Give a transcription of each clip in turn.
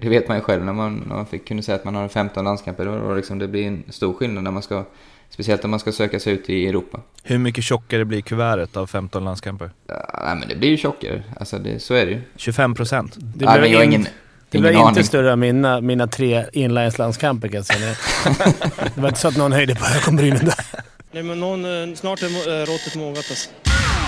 det vet man ju själv när man, när man fick, kunde säga att man har 15 landskamper. Då, då liksom, det blir en stor skillnad när man ska, speciellt om man ska söka sig ut i Europa. Hur mycket tjockare blir kuvertet av 15 landskamper? Ja, nej, men det blir ju tjockare, alltså det, så är det ju. 25 procent? Det Nej, blir men jag ingen, Det blir inte aning. större än mina, mina tre inlineslandskamper kan jag säga. Det var inte så att någon höjde på ögonbrynen där. Nej, men någon, eh, snart är eh, råttet mogat alltså.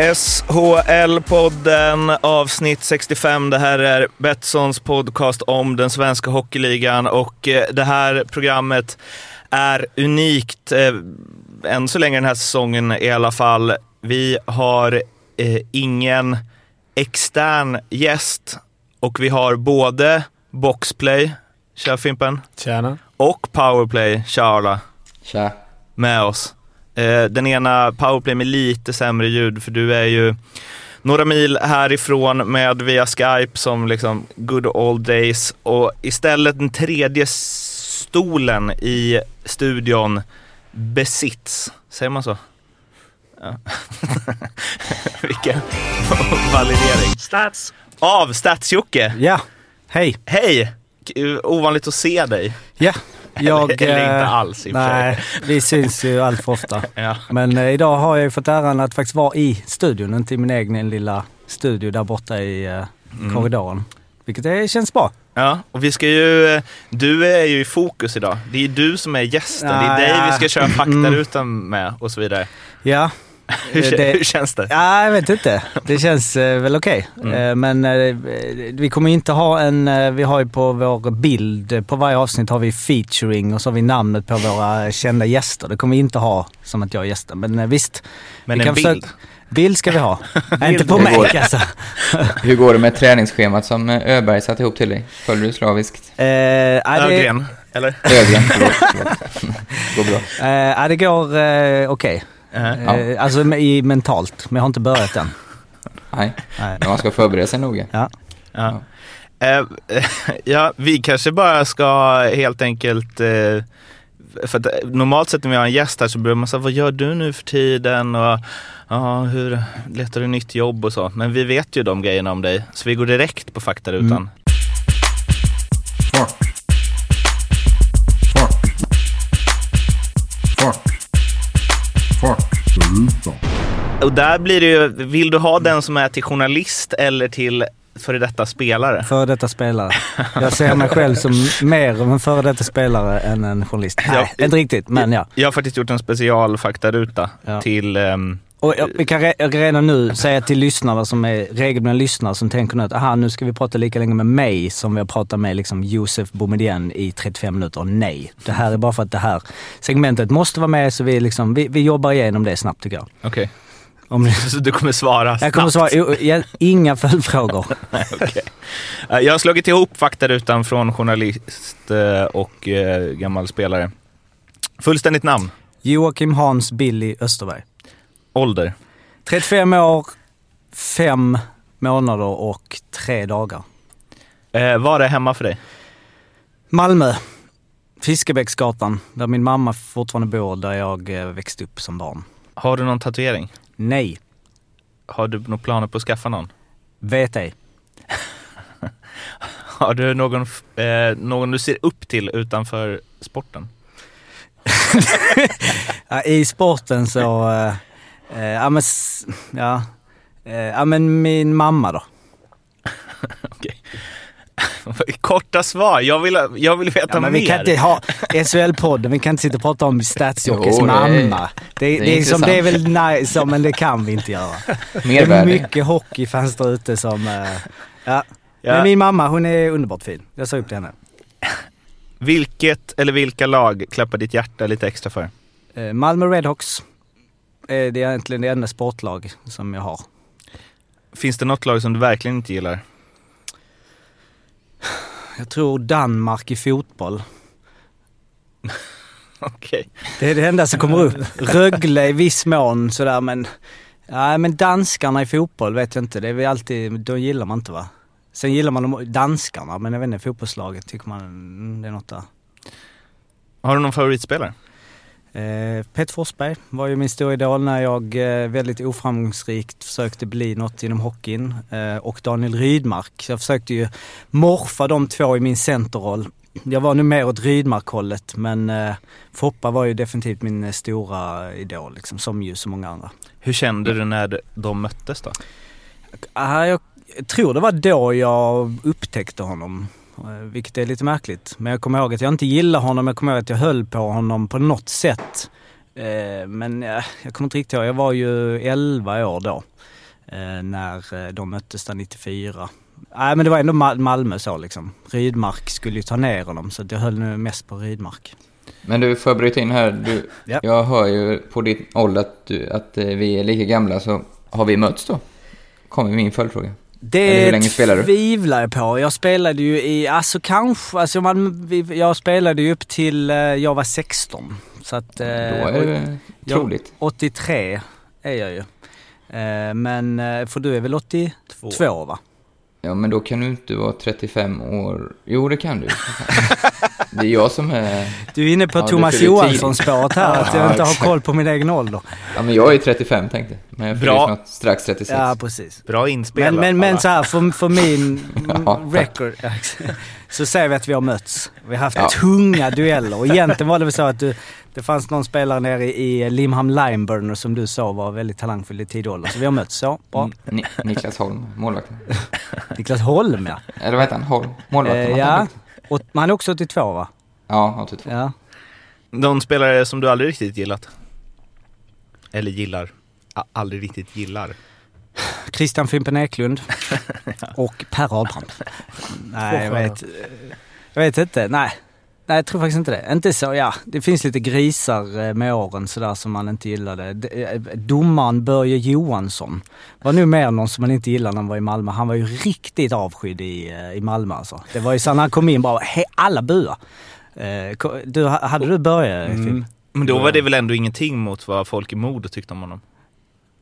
SHL-podden avsnitt 65. Det här är Betssons podcast om den svenska hockeyligan och eh, det här programmet är unikt eh, än så länge den här säsongen i alla fall. Vi har eh, ingen extern gäst och vi har både boxplay, tja Fimpen, Tjena. och powerplay, tja Arla Tja. med oss. Eh, den ena powerplay med lite sämre ljud för du är ju några mil härifrån med via Skype som liksom good old days och istället den tredje stolen i studion besitts. Säger man så? Ja. Vilken validering. Stats! Av Stats-Jocke. Ja, hej. Hej! Ovanligt att se dig. Ja, jag... Eller- eller inte eh, alls i och för sig. Nej, vi syns ju allt för ofta. Ja. Men eh, idag har jag ju fått äran att faktiskt vara i studion, inte i min egen lilla studio där borta i eh, Mm. korridoren. Vilket det känns bra. Ja, och vi ska ju, du är ju i fokus idag. Det är ju du som är gästen. det är Ja, dig ja. vi ska köra faktarutan med och så vidare. Ja. Hur, det- hur känns det? Ja, jag vet inte. Det känns eh, väl okej. Mm. Eh, men eh, vi kommer inte ha en, eh, vi har ju på vår bild, på varje avsnitt har vi featuring och så har vi namnet på våra kända gäster. Det kommer vi inte ha som att jag är gästen. Men eh, visst. Men vi en kan bild? försöka- Bild ska vi ha. Nej, inte på mig går. alltså. Hur går det med träningsschemat som Öberg satte ihop till dig? Följer du slaviskt? Eh, Ögren, eller? Ögren, förlåt. förlåt. går bra. eh, det går eh, okej. Uh-huh. Eh, Alltså med- i mentalt, men jag har inte börjat än. Nej, Nej. men man ska förbereda sig noga. Ja. Ja. Eh, ja, vi kanske bara ska helt enkelt eh, för att eh, normalt sett när vi har en gäst här så börjar man säga, vad gör du nu för tiden? Och ja, hur letar du nytt jobb och så. Men vi vet ju de grejerna om dig, så vi går direkt på faktarutan. Mm. Fuck. Rutan. Och där blir det ju, vill du ha den som är till journalist eller till före detta spelare? Före detta spelare. Jag ser mig själv som mer av en före detta spelare än en journalist. Nej, Ja. inte riktigt, men ja. Jag har faktiskt gjort en special faktaruta Ja. till ehm, Och jag, vi kan re, jag kan redan nu säga till lyssnarna som är regelbundna lyssnare som tänker nu att aha, nu ska vi prata lika länge med mig som vi har pratat med liksom Josef Boumedienne i 35 minuter. Nej, det här är bara för att det här segmentet måste vara med så vi, liksom, vi, vi jobbar igenom det snabbt tycker jag. Okej. Om ni, Så du kommer svara jag kommer snabbt? svara, inga följdfrågor. Okej. Eh, Jag har slagit ihop faktarutan från journalist eh, och eh, gammal spelare. Fullständigt namn, Joakim Hans Billy Österberg. Ålder, 35 år, 5 månader och 3 dagar. eh, var är hemma för dig? Malmö, Fiskebäcksgatan, där min mamma fortfarande bor, där jag eh, växte upp som barn. Har du någon tatuering? Nej, Har du några planer på att skaffa någon? vet ej. Har du någon, eh, någon du ser upp till utanför sporten? I sporten så, eh, eh, ja men, ja, eh, ja men min mamma då. Korta svar, jag vill, jag vill veta Ja, men mer. vi kan inte ha SHL-podden, vi kan inte sitta och prata om Statsjockes Jo, det är- mamma. Det, det, det är är som, det är väl nice, men det kan vi inte göra. Det är mycket hockeyfans där ute som, eh, ja. Ja. Men min mamma, hon är underbart fin. Jag sa upp till henne. Vilket eller vilka lag klappar ditt hjärta lite extra för? Eh, Malmö Redhawks. Eh, det är egentligen det enda sportlag som jag har. Finns det något lag som du verkligen inte gillar? Jag tror Danmark i fotboll. Okej. Det är det enda som kommer upp. Rögle i viss mån sådär men... Ja men danskarna i fotboll vet jag inte. Det är väl alltid, de gillar man inte va? Sen gillar man de danskarna men jag vet inte, fotbollslaget tycker man mm, det är något där. Har du någon favoritspelare? Eh, Peter Forsberg var ju min stora idol när jag eh, väldigt oframgångsrikt försökte bli något inom hockeyn. Eh, och Daniel Rydmark. Jag försökte ju morfa de två i min centerroll. Jag var nu mer åt Rydmark-hållet men eh, Foppa var ju definitivt min stora idol liksom, som ju så många andra. Hur kände du när de möttes då? Ah, jag tror det var då jag upptäckte honom. Eh, Vilket är lite märkligt. Men jag kommer ihåg att jag inte gillade honom. Jag kommer ihåg att jag höll på honom på något sätt. Eh, Men jag kommer inte riktigt ihåg. Jag var ju 11 år då. eh, När de möttes där 94. Nej men det var ändå Ma- Malmö så liksom. Rydmark skulle ju ta ner honom så jag höll nu mest på Rydmark. Men du, får jag bryta in här? Du, Ja. Jag hör ju på din ålder att, du, att vi är lika gamla, så har vi mötts då? Kommer min följdfråga. Eller hur Det länge spelar du? tvivlar jag på. Jag spelade ju i, alltså kanske, alltså man, jag spelade ju upp till eh, jag var 16. Så att... Då eh, är det jag- troligt. 83 är jag ju. Eh, Men, för du är väl 82 va? Ja, men då kan du inte vara 35 år. Jo, det kan du. Det är jag som är... Du är inne på Ja, Thomas Johansson-spåret här, att jag Ja, inte har koll på min egen ålder. Ja, men jag är 35 tänkte jag. Men jag fyller Bra. strax 36. Ja, precis. Bra inspelat. Men, men, men så här, för, för min Ja, record så säger vi att vi har mötts. Vi har haft Ja. tunga dueller och egentligen var det väl så att du, det fanns någon spelare nere i Limhamn Limeburner som du sa var väldigt talangfull i tidig ålder. Så vi har mötts, så bra. Ni, Niklas Holm, målvakten. Niklas Holm ja. Eller vad heter han? Holm? Målvakten? Eh, ja. Och, han är också 82 va? Ja, 82. Ja. Någon spelare som du aldrig riktigt gillat? Eller gillar? Aldrig riktigt gillar? Christian Fimpen Eklund och Per Ahlbrand. Nej, jag vet, jag vet inte. Nej. Nej, jag tror faktiskt inte det. Inte så, ja. Det finns lite grisar eh, med åren sådär som man inte gillade. Eh, Domaren Börje Johansson var nu mer någon som man inte gillade när han var i Malmö. Han var ju riktigt avskydd i, eh, i Malmö alltså. Det var ju så när han kom in bara, he, alla bua. Ko- Du, hade du Börje, Fimp? Men då var det väl ändå ingenting mot vad folk i Modo tyckte om honom?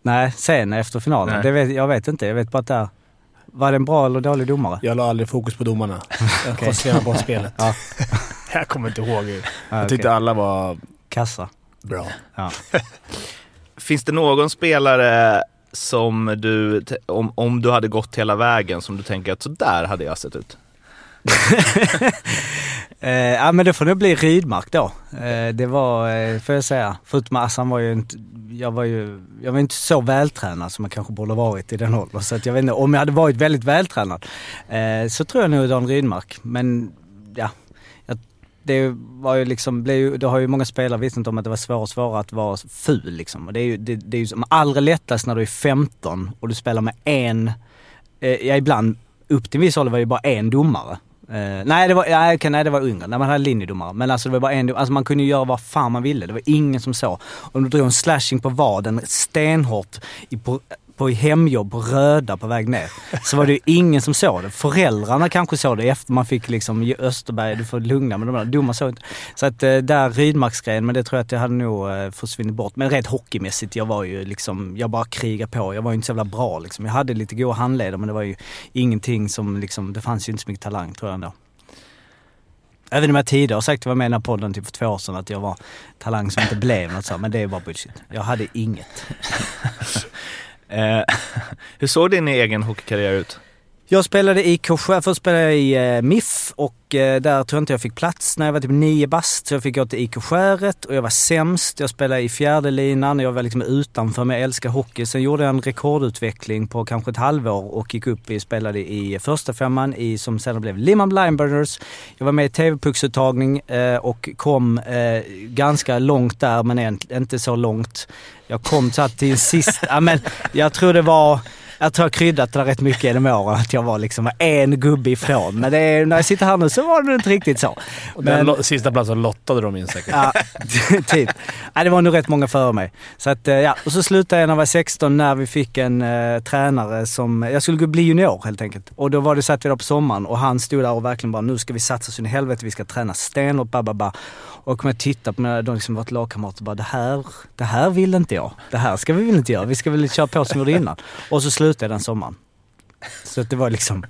Nej, sen efter finalen. Nej. Det vet, jag vet inte. Jag vet bara att det är, var det en bra eller dålig domare? Jag la aldrig fokus på domarna. Jag koncentrerade på spelet. Ja. jag kommer inte ihåg. Ja, Jag tyckte okej. alla var Kassa. bra. Ja. Finns det någon spelare som du, om, om du hade gått hela vägen, som du tänker att så där hade jag sett ut? Eh, ja men det får nog bli Rydmark då. Eh, det var, eh, får jag säga. Förutom att han var ju inte, jag var ju, jag var inte så vältränad som jag kanske borde ha varit i den åldern. Så att jag vet inte, om jag hade varit väldigt vältränad eh, så tror jag nog Dan Rydmark. Men ja, det var ju liksom, blev ju, det har ju många spelare vittnat om att det var svårare och svårare att vara ful liksom. Och det är ju, det, det är ju som allra lättast när du är 15 och du spelar med en, eh, ja ibland upp till en viss ålder var det ju bara en domare. Eh, nej, det var, nej, okay, nej, det var yngre, när man hade linjedomare. Men alltså det var bara en, alltså man kunde ju göra vad fan man ville. Det var ingen som såg. Om du drog en slashing på vaden stenhårt i, på, på hemjobb på Röda på väg ner. Så var det ju ingen som såg det. Föräldrarna kanske såg det efter man fick liksom Österberg, du får lugna med de där. Domar såg inte. Så att eh, där Rydmarksgrejen, men det tror jag att det hade nog eh, försvunnit bort. Men rent hockeymässigt, jag var ju liksom, jag bara krigade på. Jag var ju inte så jävla bra liksom. Jag hade lite goda handleder men det var ju ingenting som liksom, det fanns ju inte så mycket talang tror jag ändå. Även om jag tidigare har sagt, jag var med i den här podden typ för två år sedan, att jag var talang som inte blev något så, men det är bara bullshit. Jag hade inget. Eh, hur såg din egen hockeykarriär ut? Jag spelade i Korsjö, först spelade jag i eh, MIF och eh, där tror jag inte jag fick plats när jag var typ nio bast. Så jag fick gå till IK Skäret och jag var sämst. Jag spelade i fjärde linan, och jag var liksom utanför men jag älskar hockey. Sen gjorde jag en rekordutveckling på kanske ett halvår och gick upp i, spelade i första femman i, som sedan blev Limhamn Lineburners. Jag var med i TV-pucksuttagning eh, och kom eh, ganska långt där men inte så långt. Jag kom så att till en sista, ja men jag tror det var jag tror jag kryddat det rätt mycket genom åren, att jag var liksom en gubbe ifrån. Men det är, när jag sitter här nu så var det inte riktigt så. Den Men- lo- sista platsen lottade de in säkert. Ja, typ. Ja, det var nog rätt många före mig. Så att, eh, ja. Och så slutade jag när jag var 16 när vi fick en eh, tränare som... Jag skulle bli junior helt enkelt. Och då var det, satt vi där på sommaren och han stod där och verkligen bara nu ska vi satsa så in i helvete, vi ska träna stenhårt, ba, ba, ba. Och kom jag titta på mina, de liksom varit lagkamrater och bara det här, det här vill inte jag. Det här ska vi väl inte göra. Vi ska väl köra på som vi gjorde innan. Och så slutade jag den sommaren. Så det var liksom...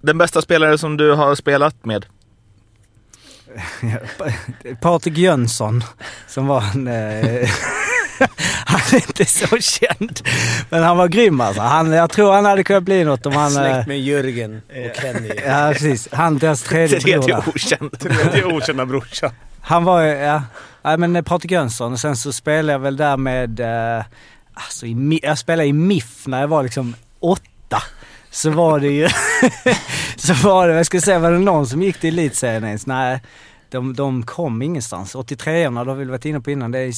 Den bästa spelare som du har spelat med? Patrik Jönsson som var en... Eh, han är inte så känd. Men han var grym alltså. Han, jag tror han hade kunnat bli något om han... Eh, Släkt med Jörgen och Kenny. ja precis. Han, deras tredje bror Tredje där. okänd. Tredje okända brorsan. Han var ju, ja. Nej men eh, Patrik Jönsson och sen så spelade jag väl där med... Eh, alltså i, jag spelade i MIF när jag var liksom åtta. Så var det ju... så var det, jag ska säga, var det någon som gick till elitserien ens? Nej. De, de kom ingenstans. 83orna, det har vi varit inne på innan, det är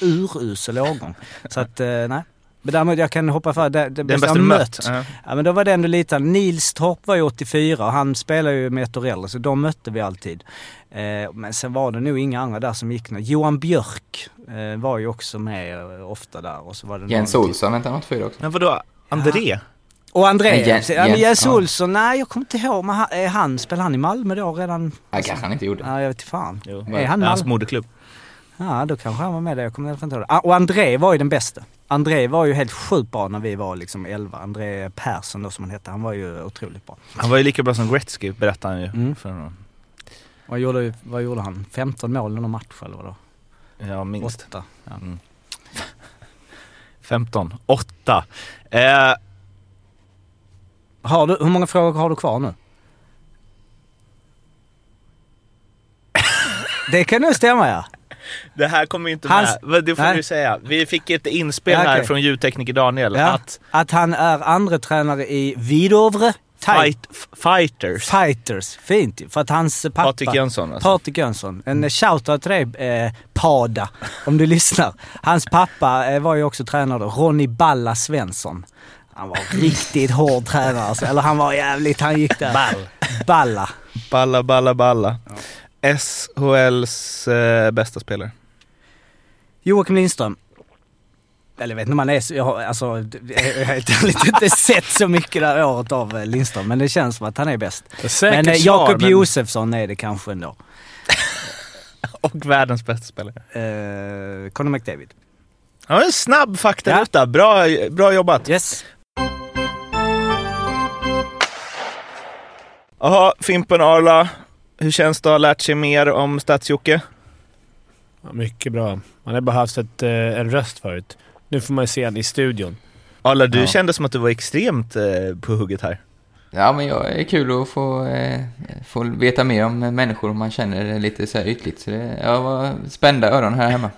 urusel årgång. Så att, eh, nej. Men däremot jag kan hoppa för det, det bästa bästa jag mött. mött? Ja. Ja men då var det ändå lite, Nils Torp var ju 84 och han spelar ju med äldre så de mötte vi alltid. Eh, men sen var det nog inga andra där som gick något. Johan Björk eh, var ju också med eh, ofta där och så var det Jens. Olsson, vänta han 84 också? Men vadå, André? Och André, ja, Jens- ja. Olsson, nej jag kommer inte ihåg, men han, är han, spelar han i Malmö då redan? Ja, kanske han inte gjorde. Ja, jag vet inte fan. Jo. Är han Hans moderklubb. Ja, då kanske han var med där. Jag kommer inte ihåg det. Ah, Och André var ju den bästa. André var ju helt sjukt bra när vi var liksom 11. André Persson då som han hette. Han var ju otroligt bra. Han var ju lika bra som Gretzky berättade han ju. Mm. För någon- Vad gjorde, vad gjorde han? 15 mål i någon match eller vadå? ja, minst. Åtta. Ja. Mm. 15. 8. Eh, Har du, hur många frågor har du kvar nu? Det kan nog stämma ja. det här kommer inte Hans- med. Det får Nej. du säga. Vi fick ett inspel Ja, här okej. från ljudtekniker Daniel. ja. Att Att han är andra tränare i Vidovre fight, fighters. Fighters. Fint. För att hans pappa... Patrik Jönsson alltså. Patrik Jönsson. En shoutout till dig eh, Pada, om du lyssnar. Hans pappa eh, var ju också tränare då, Ronny Balla Svensson. Han var riktigt hård tränare alltså. Eller han var jävligt, han gick där. Ball. Balla. Balla, balla, balla. SHLs eh, bästa spelare. Joakim Lindström. Eller jag vet inte om han är så, jag har, alltså, helt ärligt inte sett så mycket det här året av eh, Lindström. Men det känns som att han är bäst. Säkert men eh, Jakob men- Josefsson är det kanske ändå. Och världens bästa spelare. Eh, Conor McDavid. Ja, en snabb faktaruta. Bra, bra jobbat. Yes. Jaha, Fimpen Arla. Hur känns det att ha lärt sig mer om Stats-Jocke? Ja, mycket bra. Man har bara haft ett, eh, en röst förut. Nu får man se den i studion. Arla, du Ja. kände som att du var extremt eh, på hugget här. Ja, men jag är kul att få, eh, få veta mer om människor man känner lite så här ytligt. Så det, jag var spända öron här hemma.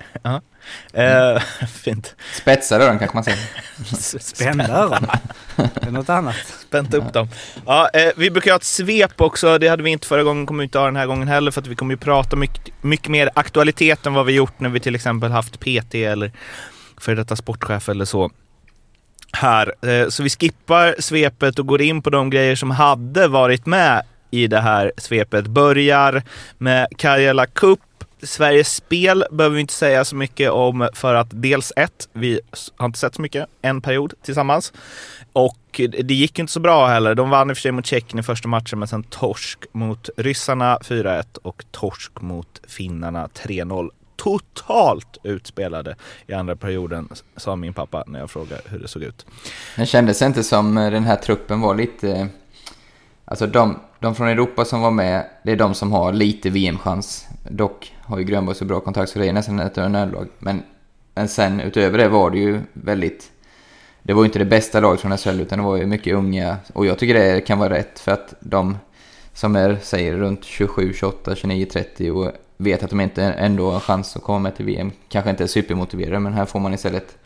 Eh, fint. Spetsade öron kanske man säger. Spända öron. Det är något annat. Spänt upp dem. Ja, eh, vi brukar ha ett svep också. Det hade vi inte förra gången, kommer vi inte ha den här gången heller för att vi kommer ju prata mycket, mycket mer aktualitet än vad vi gjort när vi till exempel haft PT eller för detta sportchef eller så. Här. Eh, så vi skippar svepet och går in på de grejer som hade varit med i det här svepet. Börjar med Karjala Cup. Sveriges Spel behöver vi inte säga så mycket om för att dels ett, vi har inte sett så mycket, en period tillsammans. Och det gick inte så bra heller. De vann i och för sig mot Tjeckien i första matchen men sen torsk mot ryssarna 4-1 och torsk mot finnarna 3-0. Totalt utspelade i andra perioden, sa min pappa när jag frågade hur det såg ut. Det kändes inte som eh, den här truppen var lite... Alltså de, de från Europa som var med, det är de som har lite VM-chans. Dock har ju Grönborg så bra kontakt så det är nästan ett nödlag. Men, men sen utöver det var det ju väldigt... Det var ju inte det bästa laget från SHL utan det var ju mycket unga. Och jag tycker det kan vara rätt för att de som är, säger runt 27, 28, 29, 30 och vet att de inte ändå har chans att komma med till VM. Kanske inte är supermotiverade men här får man istället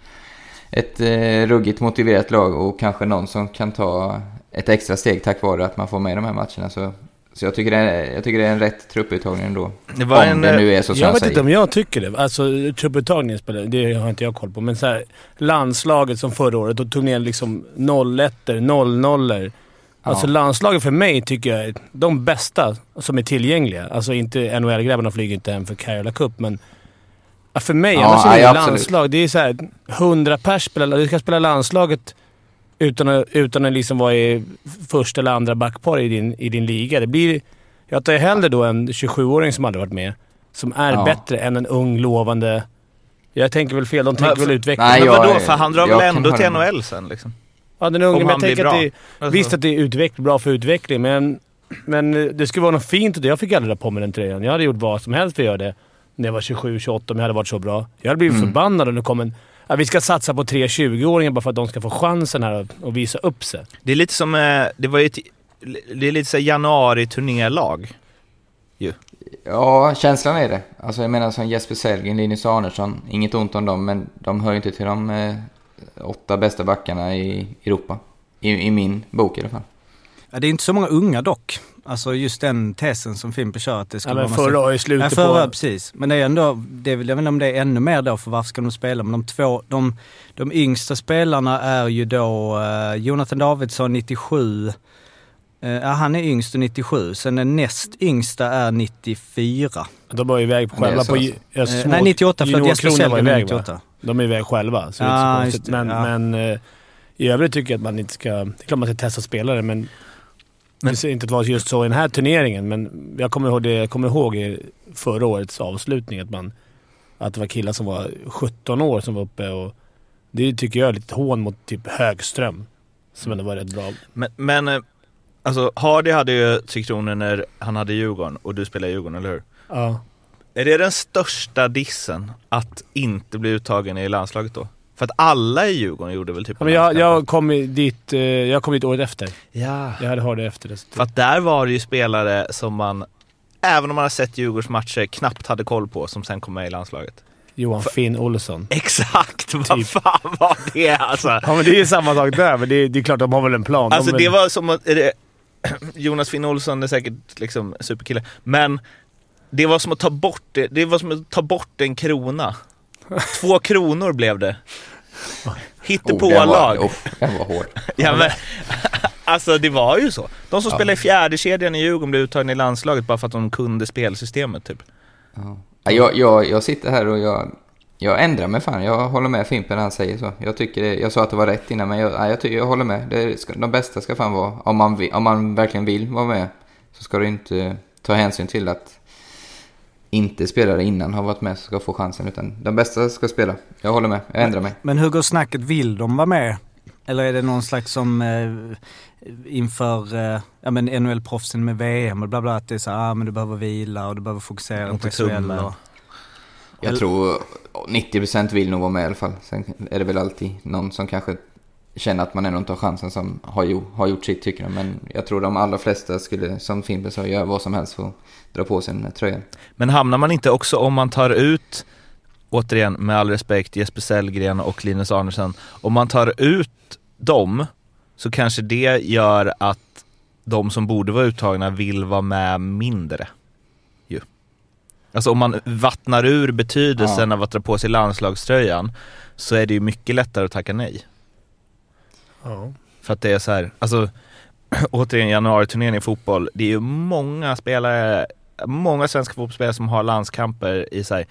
ett eh, ruggigt motiverat lag och kanske någon som kan ta ett extra steg tack vare att man får med de här matcherna. Så, så jag tycker, det är, jag tycker det är en rätt trupputtagning ändå. Det var om en, det eh, nu är så som Jag jag vet inte säger. om jag tycker det. Alltså trupputtagningen spelar, det har inte jag koll på. Men så här, landslaget som förra året, då tog ner liksom 01 00 Alltså Ja. landslaget för mig tycker jag är de bästa som är tillgängliga. Alltså inte NHL-grabbarna flyger inte hem för Carola Cup, men för mig, Ja, annars är det landslag. Det är så här 100 pers spelar, du ska spela landslaget utan att, utan att liksom vara i första eller andra backpar i din, i din liga. Det blir, jag tar hellre då en 27-åring som aldrig varit med, som är Ja. bättre än en ung, lovande... Jag tänker väl fel. De tänker Men- väl utveckling. Nej, men jag- vadå? För han drar jag väl ändå till. NHL sen liksom? Ja, den unge, men jag tänker att det, bra. Visst att det är utveck, bra för utveckling, men, men eh, det skulle vara något fint. och Jag fick aldrig dra på mig den tröjan. Jag hade gjort vad som helst för att göra det när jag var 27-28 om jag hade varit så bra. Jag hade blivit Mm. förbannad om det kom en... Ja, vi ska satsa på tre 20-åringar bara för att de ska få chansen här och, och visa upp sig. Det är lite som, eh, det var ju ett, det är lite så januari-turnélag. Ja, känslan är det. Alltså jag menar som Jesper Sellgren, Linus Arnesson, inget ont om dem, men de hör ju inte till de eh, åtta bästa backarna i Europa. I, I min bok i alla fall. Ja, det är inte så många unga dock. Alltså just den tesen som Fimpen kör att det Ja, skulle men vara massa- förra året, i Ja, slutet förra, på... precis. Men det är ändå, det är väl, jag inte om det är ännu mer då, för varför ska de spela? Men de två, de, de yngsta spelarna är ju då eh, Jonathan Davidsson 97. Eh, ja, han är yngst och 97. Sen den näst yngsta är 94. De var iväg själva på... alltså. Ja, Eh, små- nej, 98. Förlåt, Jesper Sellgren är iväg, va? 98. De är iväg själva, så det är Ja, inte så konstigt. Men, ja. men eh, i övrigt tycker jag att man inte ska... Det är klart man ska testa spelare, men... Men- det ser inte att det var just så i den här turneringen, men jag kommer ihåg, det, jag kommer ihåg i förra årets avslutning att man... Att det var killar som var 17 år som var uppe och... Det tycker jag är lite hån mot typ Högström. Som ändå var rätt bra. Men, men eh, alltså Hardy hade ju Tre Kronor när han hade Djurgården och du spelar i Djurgården, eller hur? Ja. Är det den största dissen att inte bli uttagen i landslaget då? För att alla i Djurgården gjorde väl typ Ja, men jag, jag, kom dit, eh, jag kom dit året efter. Ja. Jag hade Hardy efter det. För att där var det ju spelare som man, även om man har sett Djurgårdens matcher, knappt hade koll på som sen kom med i landslaget. Johan Finn Olsson. Exakt! Vad Typ. fan var det alltså? Ja men det är ju samma sak där, men det är, det är klart de har väl en plan. De Alltså väl- det var som att, det, Jonas Finn Olsson är säkert liksom superkille, men det var som att ta bort det, det var som att ta bort en krona. Två kronor blev det. Oh, Hittepålag. den var, oh, den var hård. Ja, men, alltså det var ju så. De som Ja. spelar i fjärde kedjan i Djurgården blev uttagna i landslaget bara för att de kunde spelsystemet typ. Ja. Ja, Jag, jag, jag sitter här och jag, jag ändrar mig fan. Jag håller med Fimpen när han säger så. Jag, tycker det, jag sa att det var rätt innan, men jag, jag, tycker, jag håller med. Det ska, de bästa ska fan vara, om man, om man verkligen vill vara med, så ska du inte ta hänsyn till att inte spelare innan har varit med som ska få chansen, utan de bästa ska spela. Jag håller med, jag ändrar mig. Men hur går snacket? Vill de vara med? Eller är det någon slags som eh, inför eh, ja, men NHL-proffsen med VM och bla bla, att det är så ah, men du behöver vila och du behöver fokusera på SHL och... Jag tror 90% vill nog vara med i alla fall. Sen är det väl alltid någon som kanske känner att man ändå inte har chansen som har, har gjort sitt tycker jag. Men jag tror de allra flesta skulle, som Fimpen sa, göra vad som helst för att dra på sig den här tröjan. Men hamnar man inte också om man tar ut, återigen med all respekt, Jesper Sellgren och Linus Arnesson, om man tar ut dem så kanske det gör att de som borde vara uttagna vill vara med mindre. Ju. Alltså om man vattnar ur betydelsen av att dra på sig landslagströjan så är det ju mycket lättare att tacka nej. Ja. För att det är så här, alltså återigen januariturnén i fotboll, det är ju många spelare, många svenska fotbollsspelare som har landskamper i sig,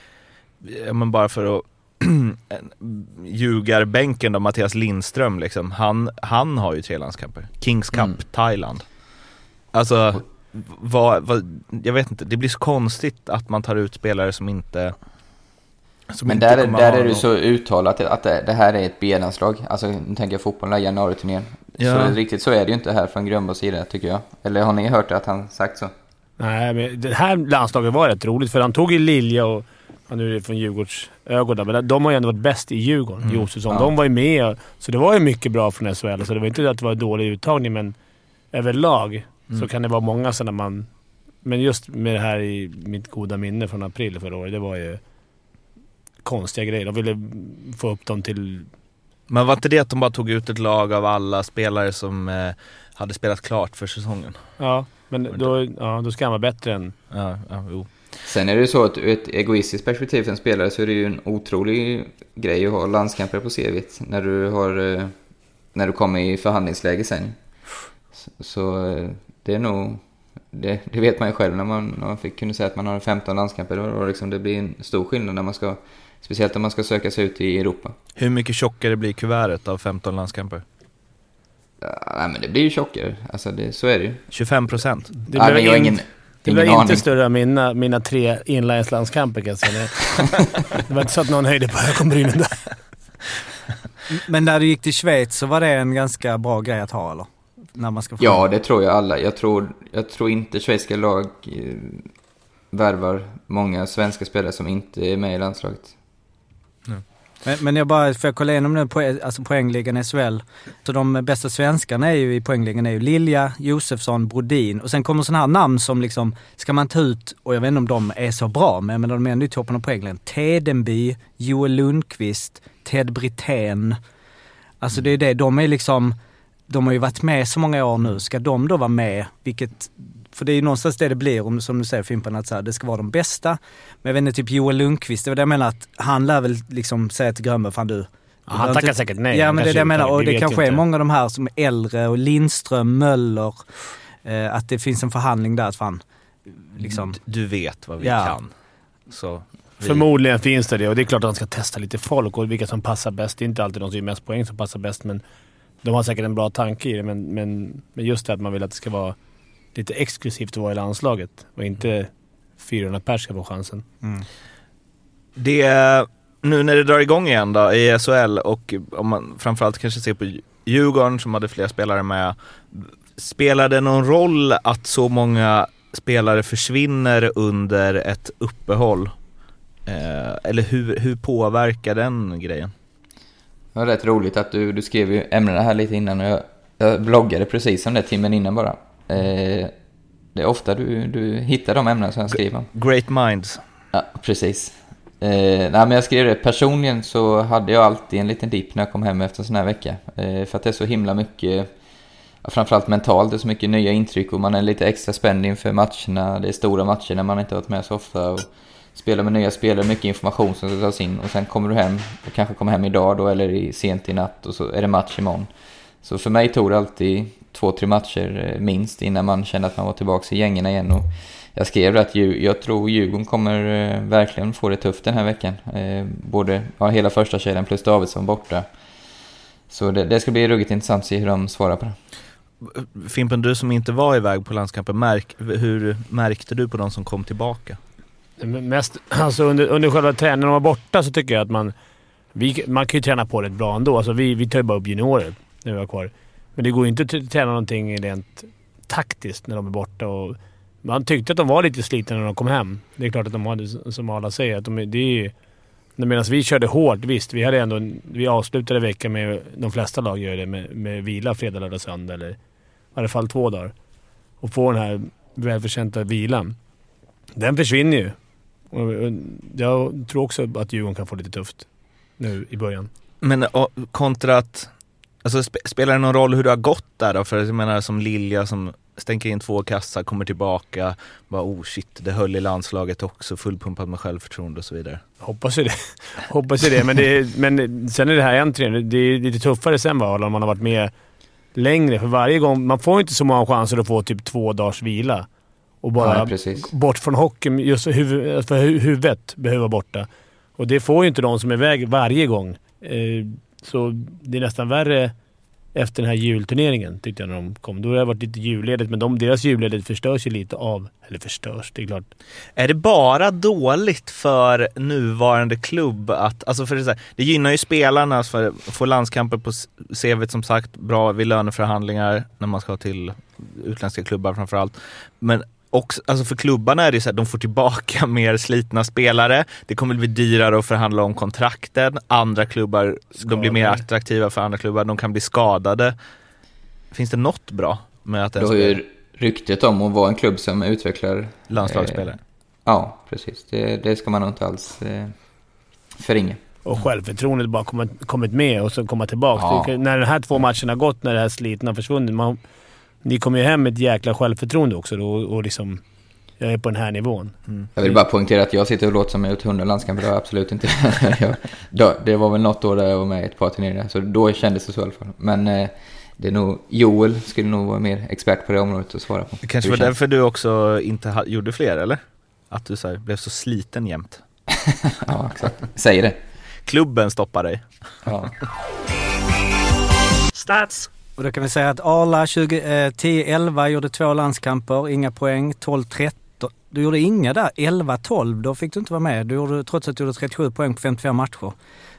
men bara för att ljugarbänken då, Mattias Lindström liksom, han, han har ju tre landskamper. Kings Cup, Mm. Thailand. Alltså, vad, vad, jag vet inte, det blir så konstigt att man tar ut spelare som inte Men där, är- där är det så uttalat att det, det här är ett B-landslag. Alltså nu tänker jag fotbollen, januariturnén. Ja. Så riktigt så är det ju inte här från Grönborgs sida tycker jag. Eller har ni hört att han sagt så? Nej, men det här landslaget var rätt roligt för han tog ju Lilja och... Ja, nu är det från Djurgårdsögonen, men de har ju ändå varit bäst i Djurgården. Mm. Josefsson. Ja. De var ju med. Så det var ju mycket bra från SHL. Så det var inte att det var dålig uttagning, men överlag så Mm. kan det vara många sådana man... Men just med det här i mitt goda minne från april förra året, det var ju konstiga grejer. De ville få upp dem till... Men var inte det att de bara tog ut ett lag av alla spelare som eh, hade spelat klart för säsongen? Ja, Men då, ja, då ska han vara bättre än... Ja, ja, jo. Sen är det ju så att ur ett egoistiskt perspektiv för en spelare så är det ju en otrolig grej att ha landskamper på CVt när du har eh, när du kommer i förhandlingsläge sen. Så, eh, det är nog, det, det vet man ju själv när man, när man fick, kunde säga att man har 15 landskamper. Då, då liksom, det blir en stor skillnad när man ska, speciellt om man ska söka sig ut i Europa. Hur mycket tjockare blir kuvertet av 15 landskamper? Ja, nej men det blir ju tjockare, alltså det, så är det ju. 25 procent. Det Nej, blir in- ingen, Det ingen blev aning. inte större än mina, mina tre inlineslandskamper kan jag säga. Det var inte så att någon höjde på ögonbrynen där. Men när du gick till Schweiz så var det en ganska bra grej att ha eller? När man ska få Ja, det tror jag alla. Jag tror, jag tror inte schweiziska lag eh, värvar många svenska spelare som inte är med i landslaget. Men, men jag bara, får jag kolla igenom nu på, alltså poängligan i SHL. Så de bästa svenskarna är ju i poängligan är ju Lilja, Josefsson, Brodin och sen kommer sådana här namn som liksom, ska man ta ut, och jag vet inte om de är så bra, men, men de är ändå i toppen av poängligan. Tedenby, Joel Lundqvist, Ted Brithén. Alltså det är det, de är liksom, de har ju varit med så många år nu. Ska de då vara med, vilket för det är ju någonstans det det blir, om, som du säger Fimpen, att så här, det ska vara de bästa. Men jag vet inte, typ Joel Lundqvist, det var det jag menar att han lär väl liksom säga till Grönberg, fan du. Ja, han tackar säkert nej. Ja men det är det jag menar, och det kanske är inte. många av de här som är äldre och Lindström, Möller. Eh, att det finns en förhandling där att fan, liksom. Du vet vad vi Ja. kan. Så vi, Förmodligen finns det det och det är klart att han ska testa lite folk och vilka som passar bäst. Det är inte alltid de som gör mest poäng som passar bäst, men de har säkert en bra tanke i det. Men, men, men just det att man vill att det ska vara lite exklusivt att vara i landslaget och inte 400 pers ska få chansen. Det, nu när det drar igång igen då i SHL och om man framförallt kanske ser på Djurgården som hade fler spelare med. Spelar det någon roll att så många spelare försvinner under ett uppehåll? Eh, eller hur, hur påverkar den grejen? Det var rätt roligt att du, du skrev ju ämnena här lite innan och jag, jag bloggade precis om det timmen innan bara. Eh, det är ofta du, du hittar de ämnen som jag skriver om. Great minds. Ja, precis. Eh, nej, men jag skrev det. Personligen så hade jag alltid en liten dipp när jag kom hem efter en sån här vecka. Eh, för att det är så himla mycket, framförallt mentalt, det är så mycket nya intryck och man är lite extra spänd inför matcherna. Det är stora matcher när man inte har varit med så ofta. Och spelar med nya spelare, mycket information som ska tas in. Och sen kommer du hem, och kanske kommer hem idag då eller sent i natt och så är det match imorgon. Så för mig tog det alltid två, tre matcher eh, minst innan man kände att man var tillbaka i gängen igen. Och jag skrev att jag tror Djurgården kommer eh, verkligen få det tufft den här veckan. Eh, både ja, hela första kedjan plus Davidsson borta. Så det, det ska bli ruggigt intressant att se hur de svarar på det. Fimpen, du som inte var iväg på landskampen, märk, hur märkte du på de som kom tillbaka? Mest, alltså under, under själva träningen, när de var borta, så tycker jag att man... Vi, man kan ju träna på rätt bra ändå. Alltså vi, vi tar ju bara upp juniorer när vi har kvar. Men det går ju inte att träna någonting rent taktiskt när de är borta. Och man tyckte att de var lite slitna när de kom hem. Det är klart att de hade, som alla säger, att de, det är ju... Medan vi körde hårt, visst. Vi, hade ändå, vi avslutade veckan med, de flesta lag gör det, med, med vila fredag, lördag, söndag. Eller i alla fall två dagar. Och få den här välförtjänta vilan. Den försvinner ju. Jag tror också att Djurgården kan få lite tufft nu i början. Men kontra att, alltså sp spelar det någon roll hur det har gått där då? För jag menar som Lilja som stänker in två kassar, kommer tillbaka, bara oh shit, det höll i landslaget också, fullpumpat med självförtroende och så vidare. Hoppas ju det. Hoppas ju det. Men, det men sen är det här en träning. Det är lite tuffare sen va, om man har varit med längre. För varje gång... Man får inte så många chanser att få typ två dagars vila. Och bara Ja, bort från hockeyn. Just huvud, för hu- huvudet behöver vara borta. Och det får ju inte de som är iväg varje gång. Eh, så det är nästan värre efter den här julturneringen, tyckte jag, när de kom. Då har det varit lite julledigt, men de, deras julledigt förstörs ju lite av... Eller förstörs, det är klart. Är det bara dåligt för nuvarande klubb att, alltså för det, här, det gynnar ju spelarna för att få landskamper på CVt som sagt, bra vid löneförhandlingar när man ska till utländska klubbar framförallt. Men också, alltså för klubbarna är det så att de får tillbaka mer slitna spelare. Det kommer bli dyrare att förhandla om kontrakten. Andra klubbar, de blir mer attraktiva för andra klubbar. De kan bli skadade. Finns det något bra med att Du har ju ryktet om att vara en klubb som utvecklar... landslagsspelare? Eh, ja, precis. Det, det ska man nog inte alls eh, förringa. Och självförtroendet bara kommit, kommit med och så komma tillbaka. Ja. När de här två matcherna har gått, när det här slitna har försvunnit. Man, ni kommer ju hem med ett jäkla självförtroende också då, och liksom... Jag är på den här nivån. Jag vill bara poängtera att jag sitter och låter som jag gjort 100 landskamper, det har jag absolut inte. jag, det var väl något år där jag var med i ett par turneringar, så då kändes det så i alla fall. Men eh, det är nog, Joel skulle nog vara mer expert på det området att svara på. Det kanske var därför du också inte ha, gjorde fler, eller? Att du så här, blev så sliten jämt. Ja, exakt. Säg det. Klubben stoppar dig. Ja. Stats! Och då kan vi säga att Arla 2010-11 eh, gjorde två landskamper, inga poäng. 12-13. Du gjorde inga där. 11-12, då fick du inte vara med. Du gjorde, trots att du gjorde 37 poäng på 55 matcher.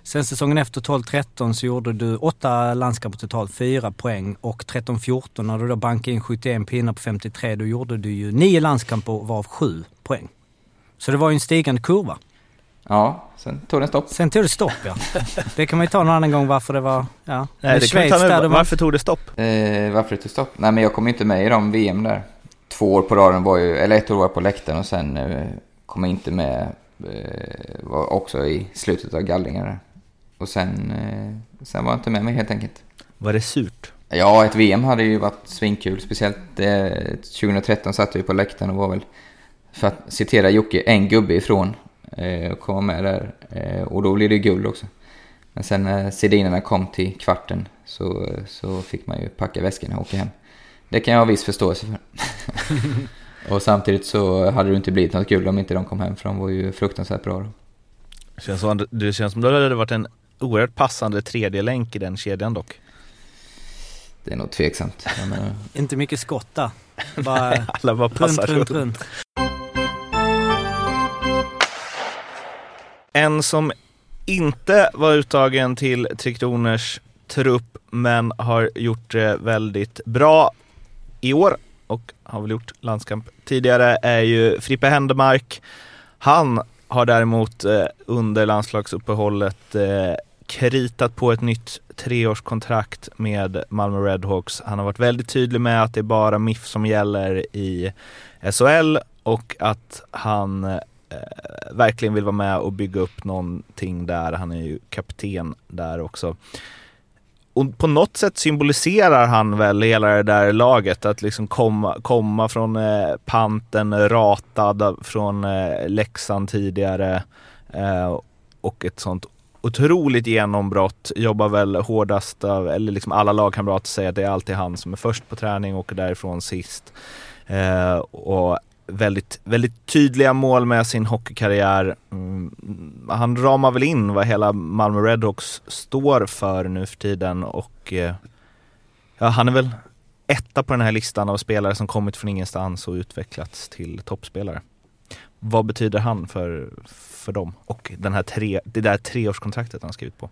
Sen säsongen efter 12-13 så gjorde du åtta landskamper totalt, 4 poäng. Och 13-14 när du då bankade in 71 pinnar på 53, då gjorde du ju nio landskamper varav 7 poäng. Så det var ju en stigande kurva ja, sen tog den stopp. Sen tog det stopp ja. Det kan man ju ta någon annan gång varför det var... Ja. Nej, det kan vi ta var- Varför tog det stopp? Eh, varför det tog stopp? Nej, men jag kom inte med i de VM där. Två år på raden var ju, eller ett år var jag på läktaren och sen eh, kom jag inte med, eh, var också i slutet av gallringen där. Och sen, eh, sen var jag inte med mig helt enkelt. Var det surt? Ja, ett VM hade ju varit svinkul. Speciellt eh, 2013 satt vi på läktaren och var väl, för att citera Jocke, en gubbe ifrån eh, och komma med där. Eh, och då blev det guld också. Men sen när Sedinerna kom till kvarten så, så fick man ju packa väskorna och åka hem. Det kan jag ha viss förståelse för. och samtidigt så hade det inte blivit något guld om inte de kom hem för de var ju fruktansvärt bra då. Känns som, det känns som det hade varit en oerhört passande tredje länk i den kedjan dock. Det är nog tveksamt. Menar, Inte mycket skott där. Bara Alla bara runt, passar runt, runt. En som inte var uttagen till Tre Kronors trupp men har gjort det väldigt bra i år och har väl gjort landskamp tidigare är ju Frippe Händemark. Han har däremot eh, under landslagsuppehållet eh, kritat på ett nytt treårskontrakt med Malmö Redhawks. Han har varit väldigt tydlig med att det är bara MIF som gäller i SHL och att han eh, verkligen vill vara med och bygga upp någonting där. Han är ju kapten där också. Och på något sätt symboliserar han väl hela det där laget, att liksom komma, komma från eh, panten ratad från eh, Leksand tidigare eh, och ett sånt otroligt genombrott, jobbar väl hårdast av, eller liksom alla lagkamrater säger att det är alltid han som är först på träning och åker därifrån sist. Eh, och väldigt, väldigt tydliga mål med sin hockeykarriär. Mm, han ramar väl in vad hela Malmö Redhawks står för nu för tiden och eh, ja, han är väl etta på den här listan av spelare som kommit från ingenstans och utvecklats till toppspelare. Vad betyder han för, för dem och den här tre, det där treårskontraktet han skrivit på?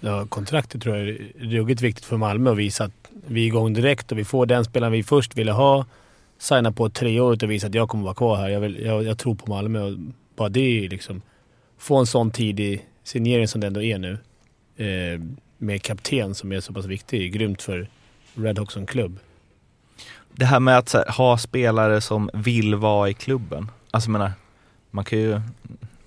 Ja, kontraktet tror jag är ruggigt viktigt för Malmö att visa att vi är igång direkt och vi får den spelaren vi först ville ha. Signa på tre år och visa att jag kommer vara kvar här. Jag, vill, jag, jag tror på Malmö och bara det är liksom... Få en sån tidig signering som det ändå är nu. Eh, med kapten som är så pass viktig. är Grymt för Redhawks som klubb. Det här med att så här, ha spelare som vill vara i klubben. Alltså jag menar, man kan ju,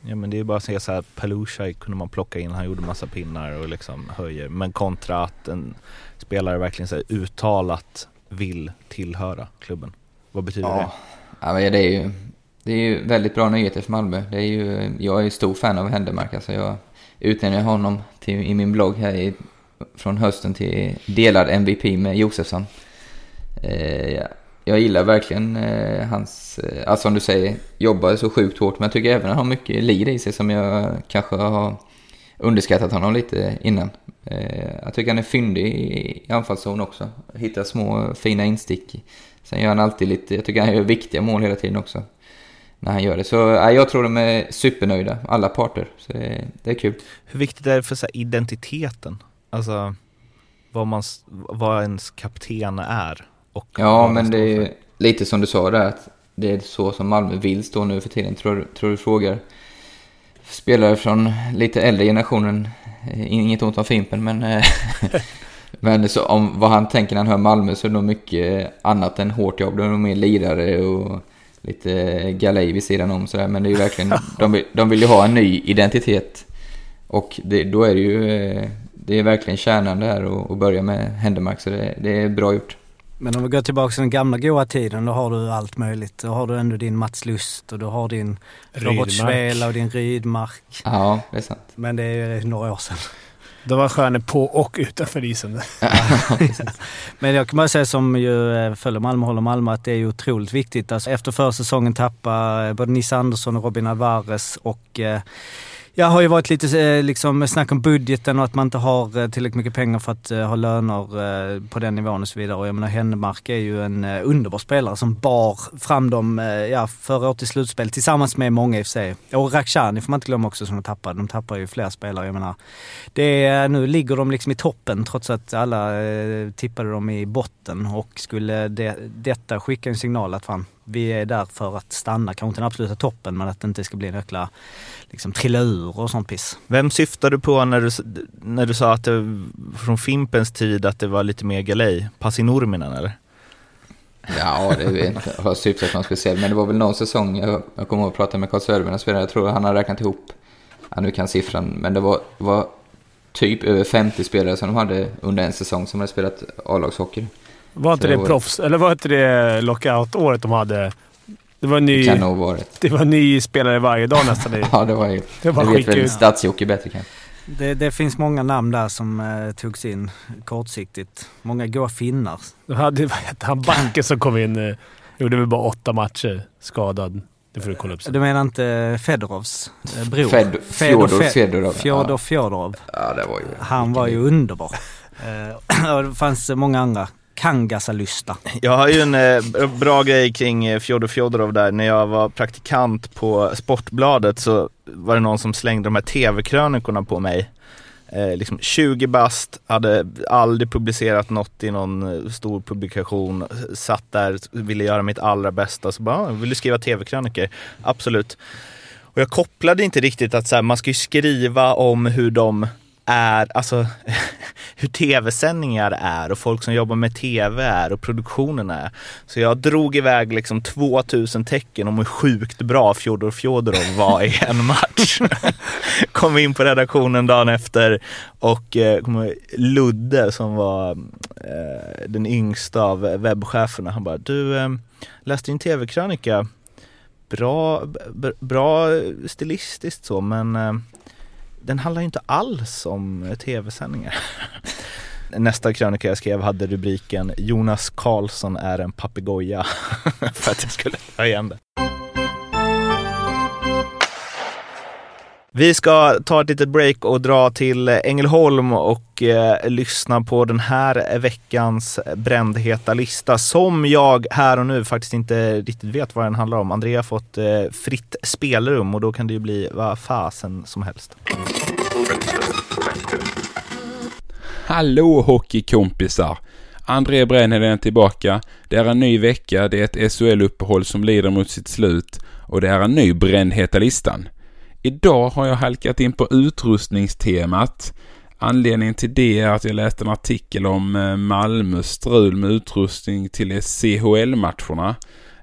ja men det är ju bara att säga så här, Pelusha kunde man plocka in, han gjorde massa pinnar och liksom höjer. Men kontra att en spelare verkligen så här, uttalat vill tillhöra klubben. Vad betyder det? Ja, ja men det, är ju, det är ju väldigt bra nyheter för Malmö. Det är ju, jag är ju stor fan av Händemark. Alltså jag utnämnde honom till, i min blogg här i, från hösten till delad MVP med Josefsson. Eh, jag, jag gillar verkligen eh, hans, eh, alltså som du säger, jobbar så sjukt hårt. Men jag tycker även att han har mycket lir i sig som jag kanske har underskattat honom lite innan. Eh, jag tycker han är fyndig i anfallszon också. Hittar små fina instick. Sen gör han alltid lite, jag tycker han gör viktiga mål hela tiden också. När han gör det. Så ja, jag tror de är supernöjda, alla parter. Så det, det är kul. Hur viktigt är det för så här, identiteten? Alltså vad, man, vad ens kapten är? Och Ja, men det är lite som du sa där att det är så som Malmö vill stå nu för tiden. Tror, tror du frågar spelare från lite äldre generationen, eh, inget ont om Fimpen, men, eh, men så om vad han tänker när han hör Malmö så är det nog mycket annat än hårt jobb. Det är nog mer lirare och lite galej vid sidan om sådär. Men det är ju verkligen, de vill, de vill ju ha en ny identitet. Och det, då är det ju, det är verkligen kärnan det här att börja med Händemark, så det, det är bra gjort. Men om vi går tillbaka till den gamla goa tiden, då har du allt möjligt. Då har du ändå din Mats Lust och du har din Robert. Svela och din Rydmark. Ja, det är sant. Men det är några år sedan. De var stjärnor på och utanför isen. Men jag kan bara säga som ju eh, följer Malmö och håller Malmö att det är ju otroligt viktigt. Alltså efter försäsongen tappa eh, både Nisse Andersson och Robin Alvarez och eh, jag har ju varit lite eh, liksom snack om budgeten och att man inte har eh, tillräckligt mycket pengar för att eh, ha löner på den nivån och så vidare. Och jag menar Hennemark är ju en underbar spelare som bar fram dem ja, förra året i slutspel tillsammans med många i och för sig. Och Rakhshani får man inte glömma också som de tappade. De tappar ju flera spelare. Jag menar, det är, nu ligger de liksom i toppen trots att alla tippade dem i botten och skulle det, detta skicka en signal att fan, vi är där för att stanna, kanske inte den absoluta toppen men att det inte ska bli en jäkla liksom, trilla ur och sånt piss. Vem syftar du på när du, när du sa att det från Fimpens tid att det var lite mer galej? Pasi Nurminen eller? Ja, det vet jag inte. Jag har syftat någon speciell. Men det var väl någon säsong, jag, jag kommer ihåg att prata med Carl Söderberg, spelare. Jag tror han har räknat ihop, ja nu kan siffran, men det var, var typ över 50 spelare som de hade under en säsong som hade spelat A-lagshockey. Var inte det det proffs? Eller var inte det lockout-året de hade? Det var en Det ny, kan nog varit. det var ny spelare varje dag nästan. Ja, det var ju... Det Det var vet skicka väl. Stats-Jocke bättre kanske. Det, det finns många namn där som eh, togs in kortsiktigt. Många goa finnar. De hade, vad hette han, backen som kom in. eh, Gjorde väl bara åtta matcher skadad. Det får du kolla upp sen. Du menar inte Fedorovs eh, bror? Fed, Fjodor Fe- Fedorov. Fjodor Ja. Fjodorov. ja, det var ju... Han var ju underbar. Eh, och det fanns många andra. Kangasalysta. Jag har ju en eh, bra grej kring eh, Fjodor Fjodorov där. När jag var praktikant på Sportbladet så var det någon som slängde de här tv-krönikorna på mig. Eh, liksom 20 bast, hade aldrig publicerat något i någon eh, stor publikation, satt där, ville göra mitt allra bästa. Så bara, "Ah, vill du skriva tv-krönikor? Absolut. Och jag kopplade inte riktigt att så här, man ska ju skriva om hur de är, alltså hur tv-sändningar är och folk som jobbar med tv är och produktionen är. Så jag drog iväg liksom 2000 tecken om hur sjukt bra Fjodor Fjodorov var i en match. Kom in på redaktionen dagen efter och eh, Ludde som var eh, den yngsta av webbcheferna, han bara du eh, läste din tv-krönika bra, bra stilistiskt så men eh, den handlar ju inte alls om eh, tv-sändningar. Nästa krönika jag skrev hade rubriken Jonas Karlsson är en papegoja för att jag skulle ta igen det. Vi ska ta ett litet break och dra till Ängelholm och eh, lyssna på den här veckans brändheta lista som jag här och nu faktiskt inte riktigt vet vad den handlar om. Andrea har fått eh, fritt spelrum och då kan det ju bli vad fasen som helst. Hallå hockeykompisar! André Brännheden är tillbaka. Det är en ny vecka, det är ett SHL-uppehåll som lider mot sitt slut och det är en ny brändheta listan. Idag har jag halkat in på utrustningstemat. Anledningen till det är att jag läste en artikel om eh, Malmös strul med utrustning till CHL-matcherna.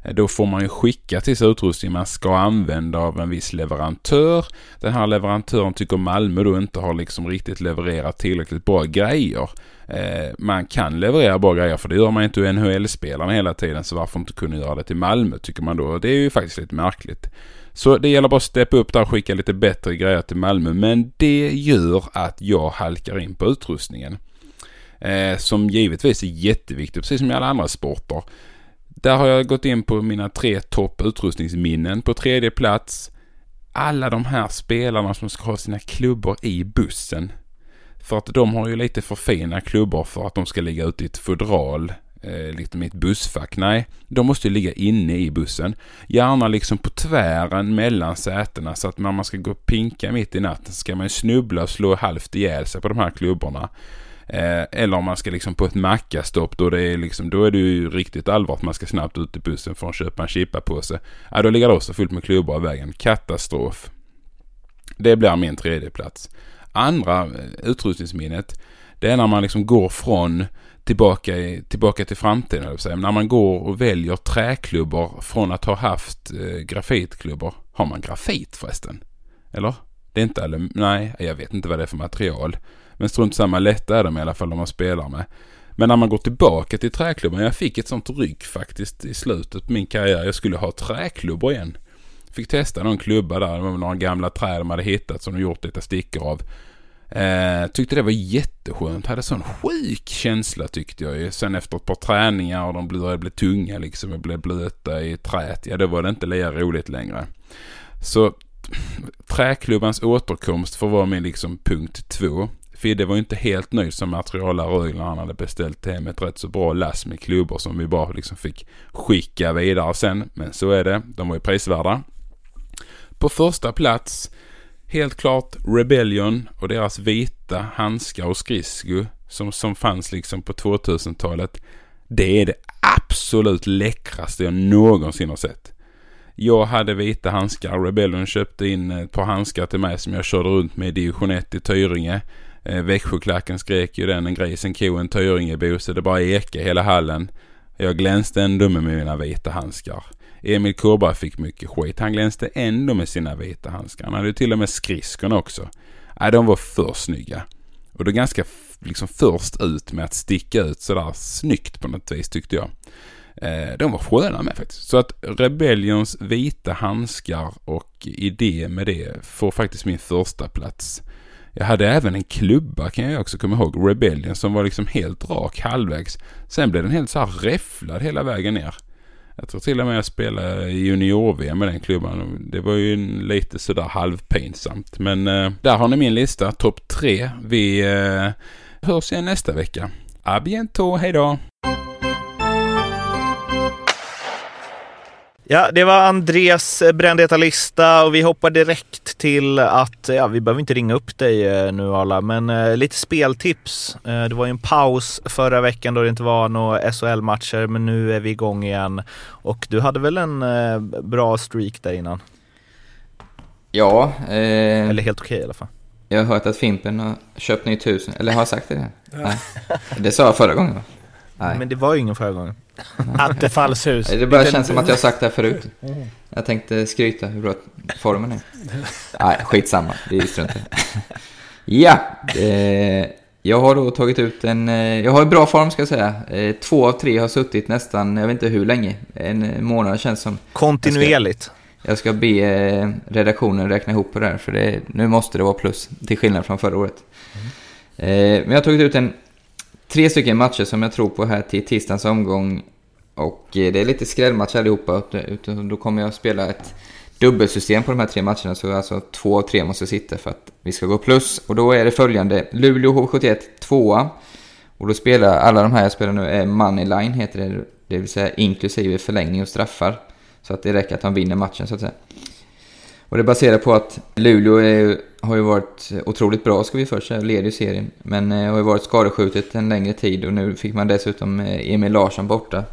Eh, då får man ju skicka till sig utrustning man ska använda av en viss leverantör. Den här leverantören tycker Malmö då inte har liksom riktigt levererat tillräckligt bra grejer. Eh, man kan leverera bra grejer för det gör man inte till NHL-spelarna hela tiden så varför inte kunna göra det till Malmö tycker man då. Det är ju faktiskt lite märkligt. Så det gäller bara att steppa upp där och skicka lite bättre grejer till Malmö. Men det gör att jag halkar in på utrustningen. Eh, som givetvis är jätteviktigt, precis som i alla andra sporter. Där har jag gått in på mina tre topp utrustningsminnen. På tredje plats, alla de här spelarna som ska ha sina klubbor i bussen. För att de har ju lite för fina klubbor för att de ska ligga ute i ett fodral, eh, liksom i ett bussfack. Nej, de måste ju ligga inne i bussen. Gärna liksom på tvären mellan sätena så att när man ska gå och pinka mitt i natten ska man ju snubbla och slå halvt ihjäl sig på de här klubborna. Eh, eller om man ska liksom på ett mackastopp då det är liksom, då är det ju riktigt allvar att man ska snabbt ut i bussen för att köpa en chippapåse. Ja, då ligger det också fullt med klubbor i vägen. Katastrof. Det blir min tredje plats. Andra eh, utrustningsminnet, det är när man liksom går från tillbaka, i, tillbaka till framtiden, höll jag på att säga. När man går och väljer träklubbor från att ha haft eh, grafitklubbor. Har man grafit förresten? Eller? Det är inte alum... Nej, jag vet inte vad det är för material. Men strunt samma, lätta är de i alla fall de man spelar med. Men när man går tillbaka till träklubban, jag fick ett sånt ryck faktiskt i slutet på min karriär. Jag skulle ha träklubbor igen. Fick testa någon klubba där, det var några gamla träd de hade hittat som de gjort lite stickor av. Eh, tyckte det var jätteskönt. Hade sån sjuk känsla tyckte jag ju. Sen efter ett par träningar och de började bli tunga liksom och blev blöta i träet. Ja, då var det inte lika roligt längre. Så träklubbans återkomst får vara min liksom punkt två. Fidde var ju inte helt nöjd som materialare när han hade beställt hem ett rätt så bra lass med klubbor som vi bara liksom fick skicka vidare sen. Men så är det. De var ju prisvärda. På första plats helt klart Rebellion och deras vita handskar och skridsko som, som fanns liksom på 2000-talet. Det är det absolut läckraste jag någonsin har sett. Jag hade vita handskar. Rebellion köpte in ett par handskar till mig som jag körde runt med i division 1 i Tyringe. Eh, Växjöklacken skrek ju den en gris, en ko en Tyringebo så det bara ekade hela hallen. Jag glänste ändå med mina vita handskar. Emil Kurberg fick mycket skit. Han glänste ändå med sina vita handskar. Han hade ju till och med skridskorna också. Nej, de var för snygga. Och det ganska liksom först ut med att sticka ut sådär snyggt på något vis tyckte jag. Eh, de var sköna med faktiskt. Så att Rebellions vita handskar och idé med det får faktiskt min första plats. Jag hade även en klubba kan jag också komma ihåg. Rebellion som var liksom helt rak halvvägs. Sen blev den helt så här räfflad hela vägen ner. Jag tror till och med jag spelade junior-VM med den klubban. Det var ju lite sådär halvpinsamt. Men eh, där har ni min lista, topp tre. Vi eh, hörs igen nästa vecka. A bientôt, hejdå! Ja, det var Andres brändheta lista och vi hoppar direkt till att, ja, vi behöver inte ringa upp dig eh, nu alla, men eh, lite speltips. Eh, det var ju en paus förra veckan då det inte var några SHL-matcher, men nu är vi igång igen. Och du hade väl en eh, bra streak där innan? Ja. Eh, Eller helt okej okay, i alla fall. Jag har hört att Fimpen har köpt nytt hus, eller har jag sagt det? Nej. Det sa jag förra gången va? Nej. Men det var ju ingen förra gången. Attefallshus. Det bara känns som att jag sagt det här förut. Jag tänkte skryta hur bra formen är. Nej, skitsamma. Det är strunt Ja, eh, jag har då tagit ut en... Eh, jag har en bra form ska jag säga. Eh, två av tre har suttit nästan, jag vet inte hur länge. En månad känns som. Kontinuerligt. Jag ska, jag ska be eh, redaktionen räkna ihop på det här, för det, nu måste det vara plus. Till skillnad från förra året. Mm. Eh, men jag har tagit ut en tre stycken matcher som jag tror på här till tisdagens omgång. Och eh, det är lite skrällmatch allihopa. Då kommer jag spela ett dubbelsystem på de här tre matcherna. Så alltså två av tre måste sitta för att vi ska gå plus. Och då är det följande. Luleå HV71 tvåa. Och då spelar alla de här jag spelar nu är Moneyline heter det. Det vill säga inklusive förlängning och straffar. Så att det räcker att de vinner matchen så att säga. Och det baserar på att Luleå är, har ju varit otroligt bra ska vi först säga, leder ju serien. Men eh, har ju varit skadeskjutet en längre tid och nu fick man dessutom eh, Emil Larsson borta.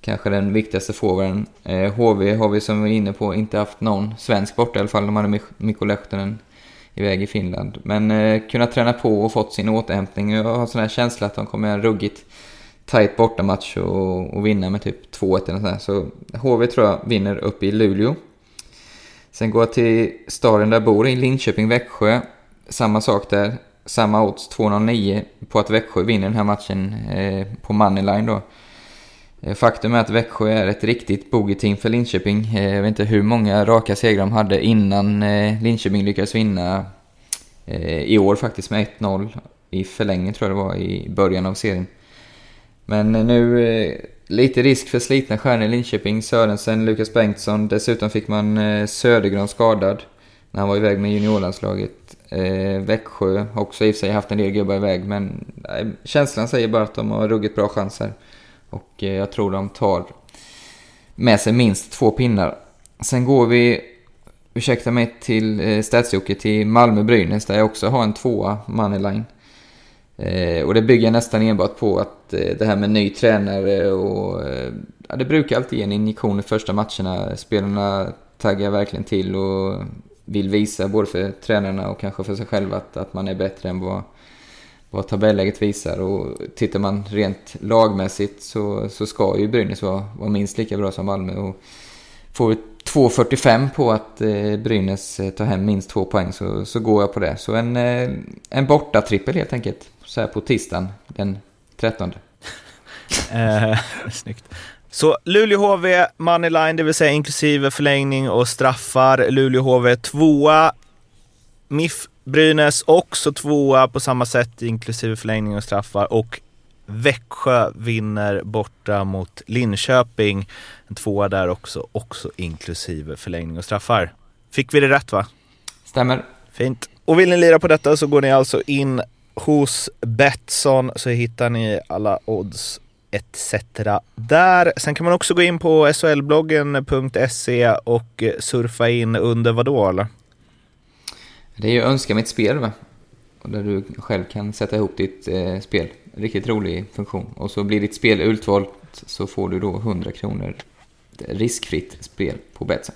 Kanske den viktigaste forwarden. Eh, HV har vi som vi är inne på inte haft någon svensk borta i alla fall. De hade Mikko Lehtonen iväg i Finland. Men eh, kunnat träna på och fått sin återhämtning. Jag har sån här känsla att de kommer göra en ruggigt tajt bortamatch och, och vinna med typ 2-1 eller sådär. Så HV tror jag vinner upp i Luleå. Sen går jag till staden där jag bor, i Linköping-Växjö. Samma sak där. Samma odds, 2,09 på att Växjö vinner den här matchen eh, på Moneyline då. Eh, faktum är att Växjö är ett riktigt bogey-team för Linköping. Eh, jag vet inte hur många raka segrar de hade innan eh, Linköping lyckades vinna eh, i år faktiskt med 1-0 i förlängning tror jag det var i början av serien. Men eh, nu eh, lite risk för slitna stjärnor i Linköping. Sörensen, Lukas Bengtsson. Dessutom fick man eh, Södergran skadad när han var iväg med juniorlandslaget. Eh, Växjö har också i och för sig haft en del gubbar iväg, men eh, känslan säger bara att de har ruggigt bra chanser. Och eh, jag tror de tar med sig minst två pinnar. Sen går vi, ursäkta mig, till eh, Stadsjocke, till Malmö-Brynäs där jag också har en tvåa, Moneyline. Eh, och det bygger nästan enbart på att eh, det här med ny tränare och... Eh, ja, det brukar alltid ge en injektion i första matcherna. Spelarna taggar verkligen till och vill visa både för tränarna och kanske för sig själva att, att man är bättre än vad, vad tabelläget visar. Och tittar man rent lagmässigt så, så ska ju Brynäs vara, vara minst lika bra som Malmö. Och får vi 2.45 på att eh, Brynäs eh, tar hem minst två poäng så, så går jag på det. Så en, eh, en borta trippel helt enkelt så här på tisdagen den 13. Eh, snyggt. Så Luleå HV, moneyline, det vill säga inklusive förlängning och straffar. Luleå HV tvåa. MIF Brynäs också tvåa på samma sätt inklusive förlängning och straffar. Och Växjö vinner borta mot Linköping. En tvåa där också, också inklusive förlängning och straffar. Fick vi det rätt va? Stämmer. Fint. Och vill ni lira på detta så går ni alltså in hos Betsson så hittar ni alla odds etc. där. Sen kan man också gå in på solbloggen.se och surfa in under vadå eller? Det är ju önska mitt spel va? Och där du själv kan sätta ihop ditt eh, spel. Riktigt rolig funktion. Och så blir ditt spel utvalt så får du då 100 kronor riskfritt spel på Betsson.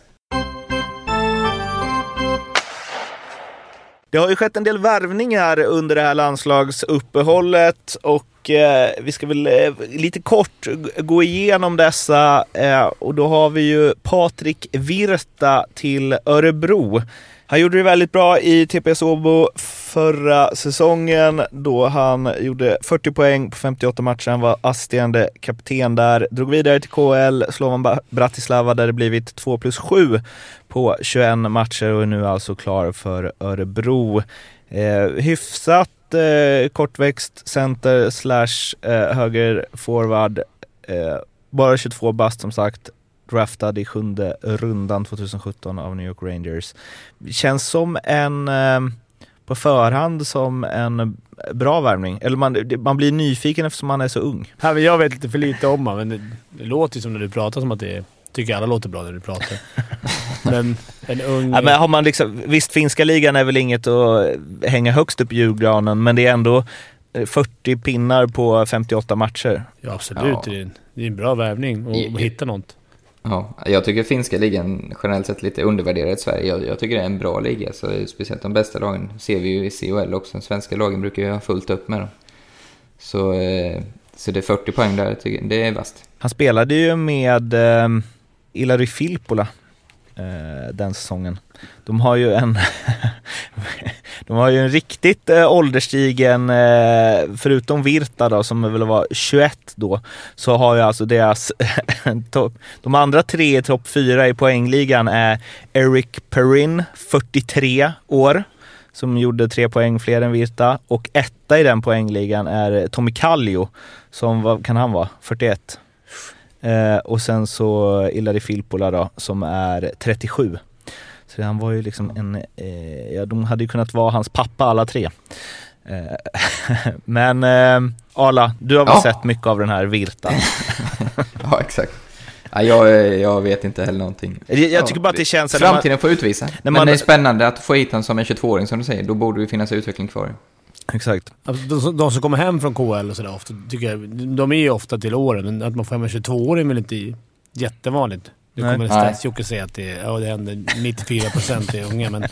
Det har ju skett en del värvningar under det här landslagsuppehållet och eh, vi ska väl eh, lite kort gå igenom dessa eh, och då har vi ju Patrik Virta till Örebro. Han gjorde det väldigt bra i TPS Åbo förra säsongen då han gjorde 40 poäng på 58 matcher. Han var assisterande kapten där. Drog vidare till KL, Slovan Bratislava där det blivit 2 plus 7 på 21 matcher och är nu alltså klar för Örebro. Eh, hyfsat eh, kortväxt center slash eh, höger forward. Eh, bara 22 bast som sagt draftad i sjunde rundan 2017 av New York Rangers. Känns som en, eh, på förhand som en bra värvning. Eller man, man blir nyfiken eftersom man är så ung. Ja, men jag vet lite för lite om honom, men det, det låter ju som när du pratar som att det är... tycker alla låter bra när du pratar. men en ung... Ja, men har man liksom, visst, finska ligan är väl inget att hänga högst upp i julgranen, men det är ändå 40 pinnar på 58 matcher. Ja, absolut. Ja. Det, är en, det är en bra värvning att hitta något. Ja, jag tycker finska ligan generellt sett lite undervärderad i Sverige. Jag, jag tycker det är en bra liga, så speciellt de bästa lagen ser vi ju i CHL också. De svenska lagen brukar ju ha fullt upp med dem. Så, eh, så det är 40 poäng där, tycker jag. det är vasst. Han spelade ju med eh, Ilari Filppula eh, den säsongen. De har ju en De har ju en riktigt eh, ålderstigen, eh, förutom Virta då som väl var 21 då, så har ju alltså deras top, de andra tre i topp fyra i poängligan är Eric Perrin, 43 år, som gjorde tre poäng fler än Virta och etta i den poängligan är Tommy Kallio som, vad kan han vara, 41? Eh, och sen så Ilari Filppula då, som är 37. Så han var ju liksom en, eh, ja de hade ju kunnat vara hans pappa alla tre. Eh, men eh, Arla, du har väl Ja. sett mycket av den här Virta? Ja, exakt. Ja, jag, jag vet inte heller någonting. Jag, jag Ja, tycker bara att det känns... när man- Framtiden får utvisa. Men man- det är spännande att få hit honom som en 22-åring som du säger. Då borde det finnas utveckling kvar. Exakt. Alltså, de, som- de som kommer hem från KL och sådär ofta, tycker jag, de är ju ofta till åren, men att man får hem en 22-åring är väl inte jättevanligt. Nu kommer. Stats-Jocke säga att det, ja, det händer 94% är unga, men,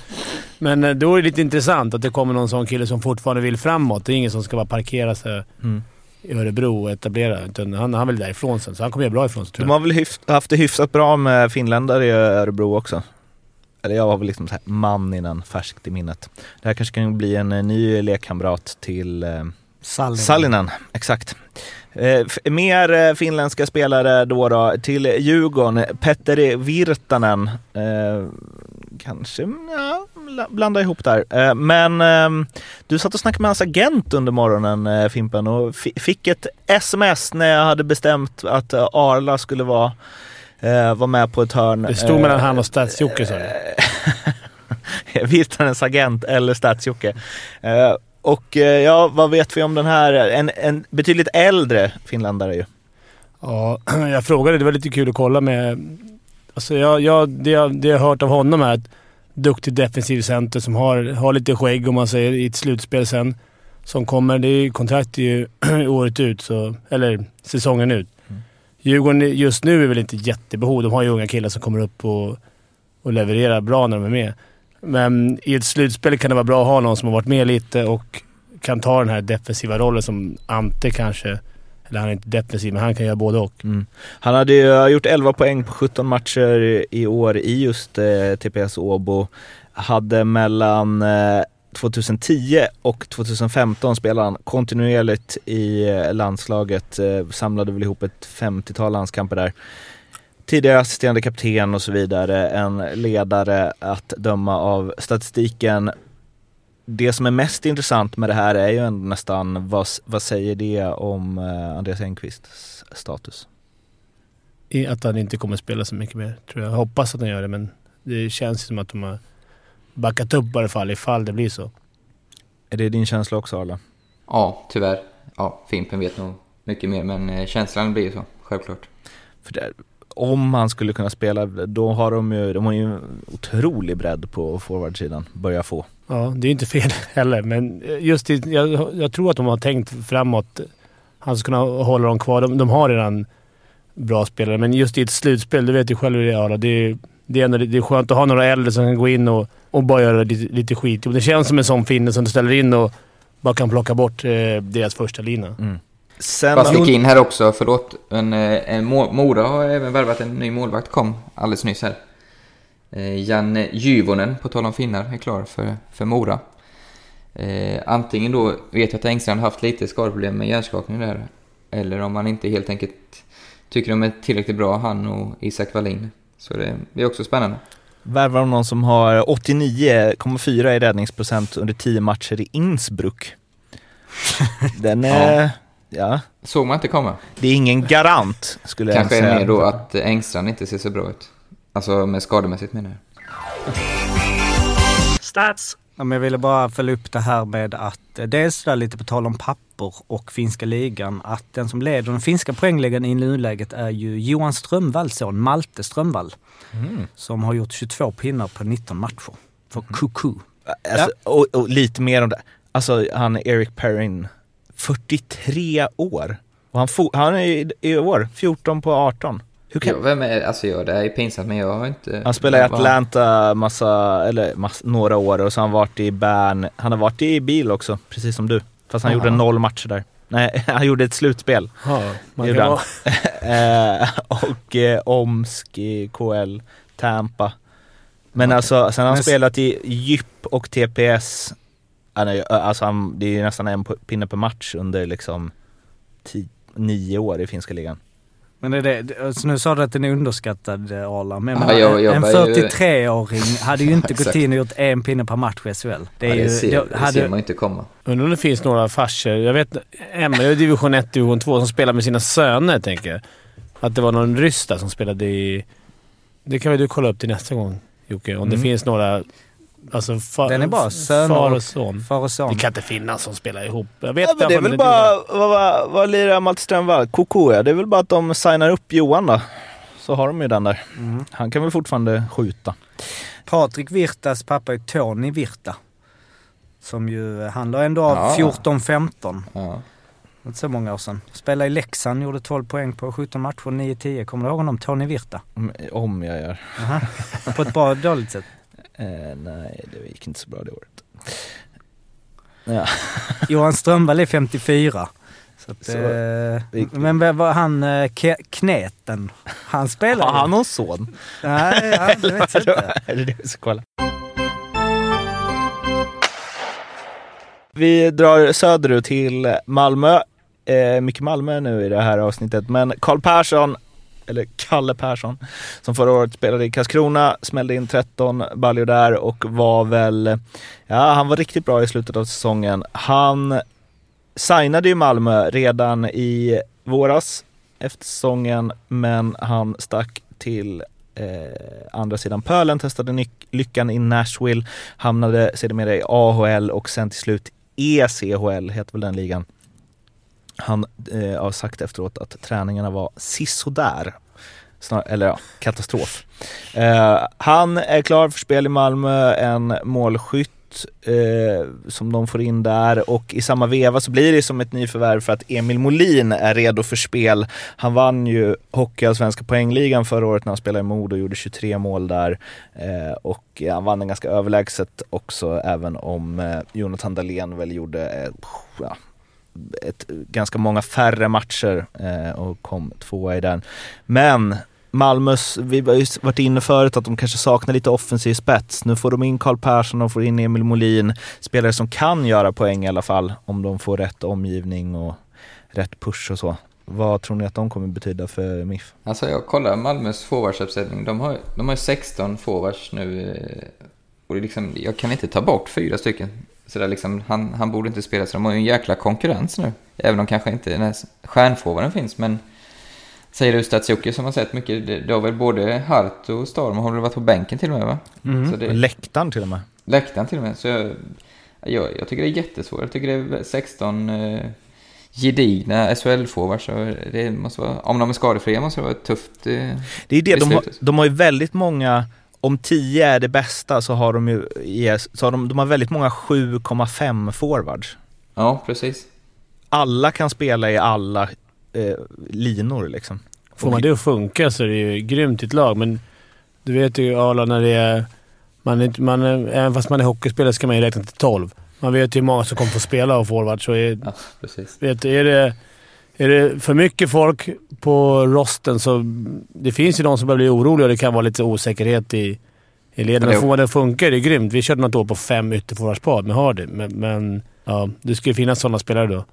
men eh, då är det lite intressant att det kommer någon sån kille som fortfarande vill framåt. Det är ingen som ska bara parkera sig Mm. i Örebro och etablera, utan han, han vill därifrån sen. Så han kommer göra bra ifrån sig tror De jag. har väl hyf- haft det hyfsat bra med finländare i Örebro också. Eller jag har väl liksom så här Manninen färskt i minnet. Det här kanske kan bli en eh, ny lekkamrat till eh, Sallinen. Sallinen, exakt. Eh, mer eh, finländska spelare då, då till Djurgården. Petteri Virtanen. Eh, kanske, ja, bla- blanda ihop där. Eh, men du satt och snackade med hans agent under morgonen Fimpen och fi- fick ett sms när jag hade bestämt att Arla skulle vara, eh, vara med på ett hörn. Det stod Eh, mellan han och Stats-Jocke sa du. Virtanens agent eller Stats-Jocke. Eh, och eh, ja, vad vet vi om den här? En, en betydligt äldre finländare ju. Ja, jag frågade. Det var lite kul att kolla med... Alltså jag, jag, det, jag, det jag har hört av honom är ett duktig defensiv center som har, har lite skägg om man säger i ett slutspel sen. Som kommer. Det är kontrakt är ju året ut, så, eller säsongen ut. Djurgården just nu är väl inte jättebehov. De har ju unga killar som kommer upp och, och levererar bra när de är med. Men i ett slutspel kan det vara bra att ha någon som har varit med lite och kan ta den här defensiva rollen som Ante kanske eller han är inte defensiv, men han kan göra både och. Mm. Han hade ju eh, gjort 11 poäng på 17 matcher i år i just eh, TPS Åbo. Hade mellan eh, 2010 och 2015 spelade han kontinuerligt i eh, landslaget, eh, samlade väl ihop ett 50-tal landskamper där. Tidigare assisterande kapten och så vidare, en ledare att döma av statistiken. Det som är mest intressant med det här är ju ändå nästan, vad, vad säger det om eh, Andreas Engqvists status? Att han inte kommer spela så mycket mer, tror jag. Jag hoppas att han gör det, men det känns som att de har backat upp i alla fall, ifall det blir så. Är det din känsla också Arla? Ja, tyvärr. Ja, Fimpen vet nog mycket mer, men eh, känslan blir ju så, självklart. För det, om han skulle kunna spela, då har de ju, de har ju en otrolig bredd på forwardsidan, börjar få. Ja, det är inte fel heller, men just det, jag, jag tror att de har tänkt framåt. Han ska kunna hålla dem kvar. De, de har redan bra spelare, men just i ett slutspel, du vet ju själv hur det är. Det är, det är, ändå, det är skönt att ha några äldre som kan gå in och, och bara göra lite, lite skit. Det känns som en sån finne som du ställer in och bara kan plocka bort eh, deras första lina. Mm. Sen, Bara sticka in här också, förlåt. En, eh, en Mo- Mora har även värvat en ny målvakt, kom alldeles nyss här. Eh, Janne Juvonen, på tal om finnar, är klar för, för Mora. Eh, antingen då vet jag att Engstrand haft lite skadeproblem med hjärnskakning där. Eller om han inte helt enkelt tycker de är tillräckligt bra, han och Isak Wallin. Så det, det är också spännande. Värvar de någon som har 89,4 i räddningsprocent under 10 matcher i Innsbruck. Den är... Ja. Såg man inte komma. Det är ingen garant, skulle jag Kanske säga. är mer då att Engstrand inte ser så bra ut. Alltså med skademässigt menar jag. Stats. Ja, men jag ville bara följa upp det här med att eh, dels där lite på tal om papper och finska ligan att den som leder den finska poängligan i nuläget är ju Johan Strömvalls son, Malte Strömvall. Mm. Som har gjort 22 pinnar på 19 matcher för Kuku. Alltså, och, och lite mer om det. Alltså han Eric Perrin, 43 år. Och han, han är i, år 14 på 18. Hur kan, Ja, vem är, alltså jag, det här är pinsamt men jag har inte... Han spelade i Atlanta massa, eller mass, några år och så har han varit i Bern. Han har varit i bil också, precis som du. Fast han Aha. gjorde noll matcher där. Nej, han gjorde ett slutspel. Ja, man kan Eh, och eh, Omsk i KL, Tampa. Men alltså, sen har han Men spelat i Djup och TPS. Alltså han, det är ju nästan en pinne per match under liksom tio, nio år i finska ligan. Men det är det, alltså nu sa du att den är underskattad eh, Arla, men Ja, jag en jobbar ju- 43-åring hade ju inte gått in och gjort en pinne per match i SHL. Det, är ja, det, ju, ser, det det hade, ser man ju inte komma. Undrar om det finns några farsor. Jag vet Emma i division 1, division 2 som spelar med sina söner, tänker jag. Att det var någon ryss där som spelade i... Det kan väl du kolla upp till nästa gång, Jocke. Om det Mm. finns några... Alltså fa, Den är bara söner far och- och son. far och son. Det kan inte finnas som spelar ihop. Jag vet Ja, men det är väl bara, vad, vad, vad lirar Malte Strömvall? Koko ja, det är väl bara att de signar upp Johan då. Så har de ju den där. Mm. Han kan väl fortfarande skjuta. Patrik Virtas pappa är Tony Virta. Som ju, han la ändå av Ja. 14-15. Ja. Inte så många år sedan. Spelade i Leksand, gjorde 12 poäng på 17 matcher, 9-10. Kommer du ihåg honom? Tony Virta? Om- Om jag gör. Aha. På ett bra dåligt sätt. Eh, nej, det gick inte så bra det året. Ja. Johan Strömvall är 54. Så att, Så, eh, det- men var han, eh, Kneten, han spelar Har han någon son? Nej, ja, det vet jag inte. det det vi ska kolla? Vi drar söderut till Malmö. Eh, mycket Malmö nu i det här avsnittet, men Karl Persson, eller Kalle Persson, som förra året spelade i Karlskrona, smällde in 13 baljor där och var väl, ja han var riktigt bra i slutet av säsongen. Han signade ju Malmö redan i våras efter säsongen, men han stack till eh, andra sidan pölen, testade lyckan i Nashville, hamnade sedermera i AHL och sen till slut ECHL, heter väl den ligan. Han eh, har sagt efteråt att träningarna var sisådär. Snar, eller ja, katastrof. Eh, han är klar för spel i Malmö, en målskytt eh, som de får in där och i samma veva så blir det som ett nyförvärv för att Emil Molin är redo för spel. Han vann ju Hockeyallsvenska poängligan förra året när han spelade i Modo och gjorde 23 mål där. Eh, och han vann den ganska överlägset också även om eh, Jonathan Dahlén väl gjorde eh, ja, ett, ganska många färre matcher eh, och kom tvåa i den. Men Malmös, vi har ju varit inne förut att de kanske saknar lite offensiv spets. Nu får de in Karl Persson, de får in Emil Molin. Spelare som kan göra poäng i alla fall om de får rätt omgivning och rätt push och så. Vad tror ni att de kommer betyda för MIF? Alltså jag kollar Malmös forwardsuppsättning. De har, de har 16 forwards nu. Eh, och det är liksom, jag kan inte ta bort fyra stycken. Så där liksom, han, han borde inte spela, så de har ju en jäkla konkurrens nu. Även om kanske inte den här stjärnforwarden finns, men Säger du Statsjoki som har sett mycket, det, det har väl både Hart och Storm har väl varit på bänken till och med va? Så det, Läktaren till och med. läktaren till och med. Så jag, jag, jag tycker det är jättesvårt. Jag tycker det är 16 eh, gedigna SHL-forwards. om de är skadefria måste det vara ett tufft eh, Det är det, de har, de har ju väldigt många, om 10 är det bästa så har de ju, yes, så har de, de har väldigt många 7,5 forwards. Ja, precis. Alla kan spela i alla eh, linor liksom. Får man det att funka så är det ju grymt i ett lag, men du vet ju Arla när det är... Man är, man är, även fast man är hockeyspelare ska man ju räkna till 12. Man vet ju hur många som kommer få spela av forward, så är, Ja, precis. vet, du, är, det, är det för mycket folk på rosten så... Det finns ju de som börjar bli oroliga och det kan vara lite osäkerhet i, i leden. Men det- får man det att funka är det grymt. Vi körde något år på fem ytterforwardspar med Hardy, men, men ja, det ska ju finnas sådana spelare då.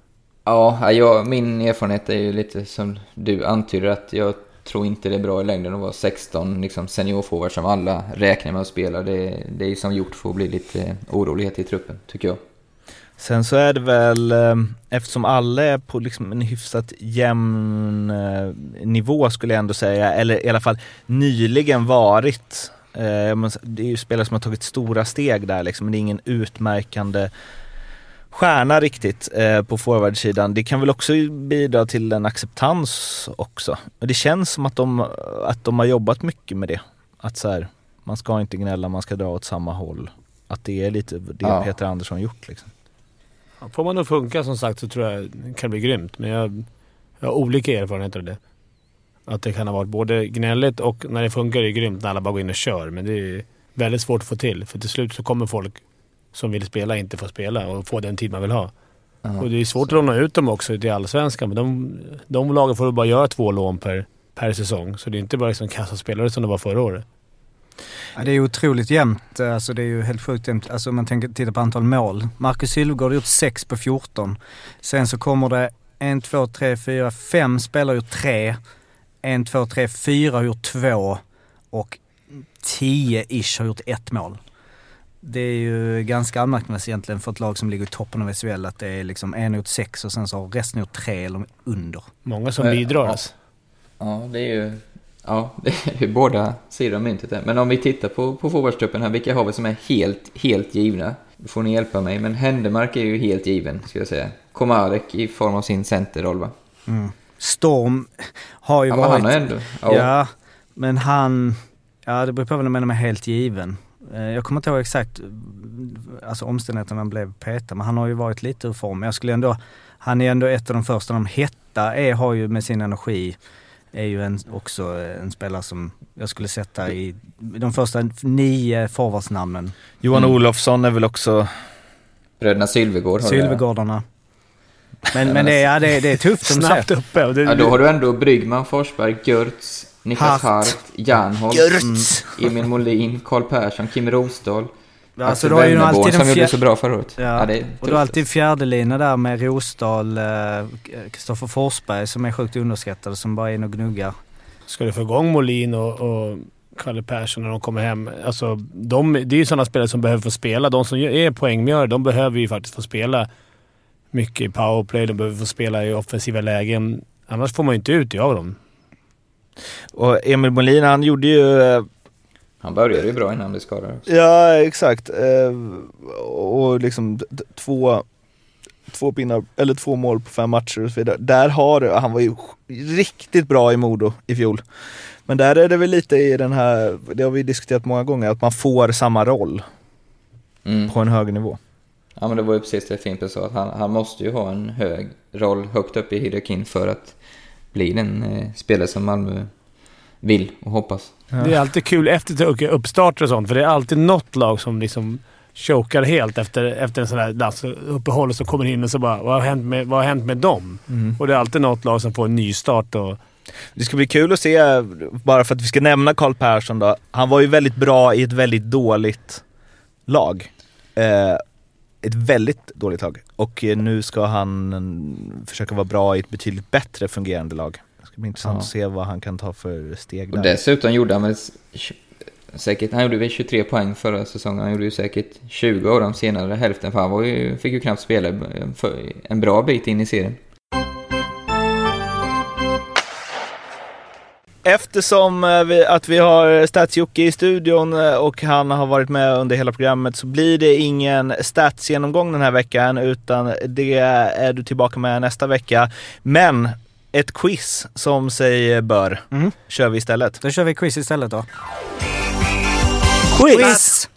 Ja, jag, min erfarenhet är ju lite som du antyder att jag tror inte det är bra i längden att vara 16 liksom seniorforwards som alla räknar med att spela. Det, det är ju som gjort för att bli lite orolighet i truppen, tycker jag. Sen så är det väl, eh, eftersom alla är på liksom en hyfsat jämn eh, nivå skulle jag ändå säga, eller i alla fall nyligen varit. Eh, Det är ju spelare som har tagit stora steg där liksom, men det är ingen utmärkande stjärna riktigt eh, på forwardsidan. Det kan väl också bidra till en acceptans också. Och Det känns som att de, att de har jobbat mycket med det. Att så här, man ska inte gnälla, man ska dra åt samma håll. Att det är lite det Ja. Peter Andersson gjort liksom. Får man det att funka som sagt så tror jag det kan bli grymt. Men jag, jag har olika erfarenheter av det. Att det kan ha varit både gnälligt och när det funkar är det grymt när alla bara går in och kör. Men det är väldigt svårt att få till. För till slut så kommer folk som vill spela inte få spela och få den tid man vill ha. Ja. Och det är svårt att låna ut dem också till Allsvenskan. Men de, de lagen får bara göra två lån per, per säsong. Så det är inte bara liksom kassaspelare som det var förra året. Ja, det är otroligt jämnt. Alltså, det är ju helt sjukt jämnt. Alltså, om man tänker, tittar på antal mål. Marcus Sylvegård har gjort 6 på 14. Sen så kommer det 1, 2, 3, 4, 5 spelare har gjort 3. 1, 2, 3, 4 har gjort 2. Och 10-ish har gjort ett mål. Det är ju ganska anmärkningsvärt egentligen för ett lag som ligger i toppen av SHL att det är liksom en gjort 6 och sen så har resten gjort 3 eller under. Många som bidrar ja. alltså. Ja, det är ju... Ja, det är ju båda sidor av myntet där. Men om vi tittar på, på forwardstruppen här, vilka har vi som är helt, helt givna? Då får ni hjälpa mig, men Händemark är ju helt given, skulle jag säga. Komarek i form av sin centerroll, va? Storm har ju Ja, varit... han har ändå... Ja. Ja. men han... Ja, det beror på vad du menar med helt given. Eh, Jag kommer inte ihåg exakt alltså omständigheterna han blev petad, men han har ju varit lite ur form. Jag skulle ändå... Han är ändå ett av de första. De hetta är, har ju med sin energi, är ju en, också en spelare som jag skulle sätta i de första nio forwardsnamnen. Johan Mm. Olofsson är väl också... Bröderna Sylvegård har. Sylvegårdarna. Men, men det, är, ja, det, är- det är tufft som Snabbt sagt. uppe. Och det, Ja, då har du ändå Brygman, Forsberg, Görtz, Niklas Hart. Hart, Janholm, Görtz! Emil Molin, Karl Persson, Kim Rosdahl, Ja, alltså, då har ju alltid som en gjorde fjär... så bra förra året. Ja, det är och du har alltid fjärdelina där med Rosdahl, eh, Kristoffer Forsberg som är sjukt underskattade som bara är inne och gnuggar. Ska du få igång Molin och, och Kalle Persson när de kommer hem. Alltså, de, det är ju sådana spelare som behöver få spela. De som är poängmjöre, de behöver ju faktiskt få spela mycket i powerplay. De behöver få spela i offensiva lägen. Annars får man ju inte ut det av dem. Och Emil Molin, han gjorde ju... Han började ju bra innan han blev skadad. också. Ja, exakt. Eh, Och liksom två, två pinnar, eller två mål på fem matcher och så vidare. Där har du, han var ju riktigt bra i Modo i fjol. Men där är det väl lite i den här, det har vi diskuterat många gånger, att man får samma roll Mm. på en hög nivå. Ja, men det var ju precis det Fimpen sa, att han, han måste ju ha en hög roll högt upp i hierarkin för att bli den eh, spelare som Malmö vill och hoppas. Det är alltid kul efter uppstarter och sånt, för det är alltid något lag som liksom chokar helt efter, efter en sån här landslagsuppehåll och så kommer in och så bara “Vad har hänt med, vad har hänt med dem?” Mm. Och det är alltid något lag som får en nystart och Det ska bli kul att se, bara för att vi ska nämna Karl Persson då. Han var ju väldigt bra i ett väldigt dåligt lag. Eh, ett väldigt dåligt lag. Och eh, nu ska han mm, försöka vara bra i ett betydligt bättre fungerande lag. Ska bli intressant Ja. att se vad han kan ta för steg Och där. dessutom gjorde han väl säkert, han gjorde väl 23 poäng förra säsongen. Han gjorde ju säkert 20 av dem senare hälften, för han var ju, fick ju knappt spela en bra bit in i serien. Eftersom eh, vi, att vi har stats i studion eh, och han har varit med under hela programmet så blir det ingen Stats-genomgång den här veckan utan det är du tillbaka med nästa vecka. Men ett quiz som sig bör Mm. kör vi istället. Då kör vi quiz istället då. Quiz!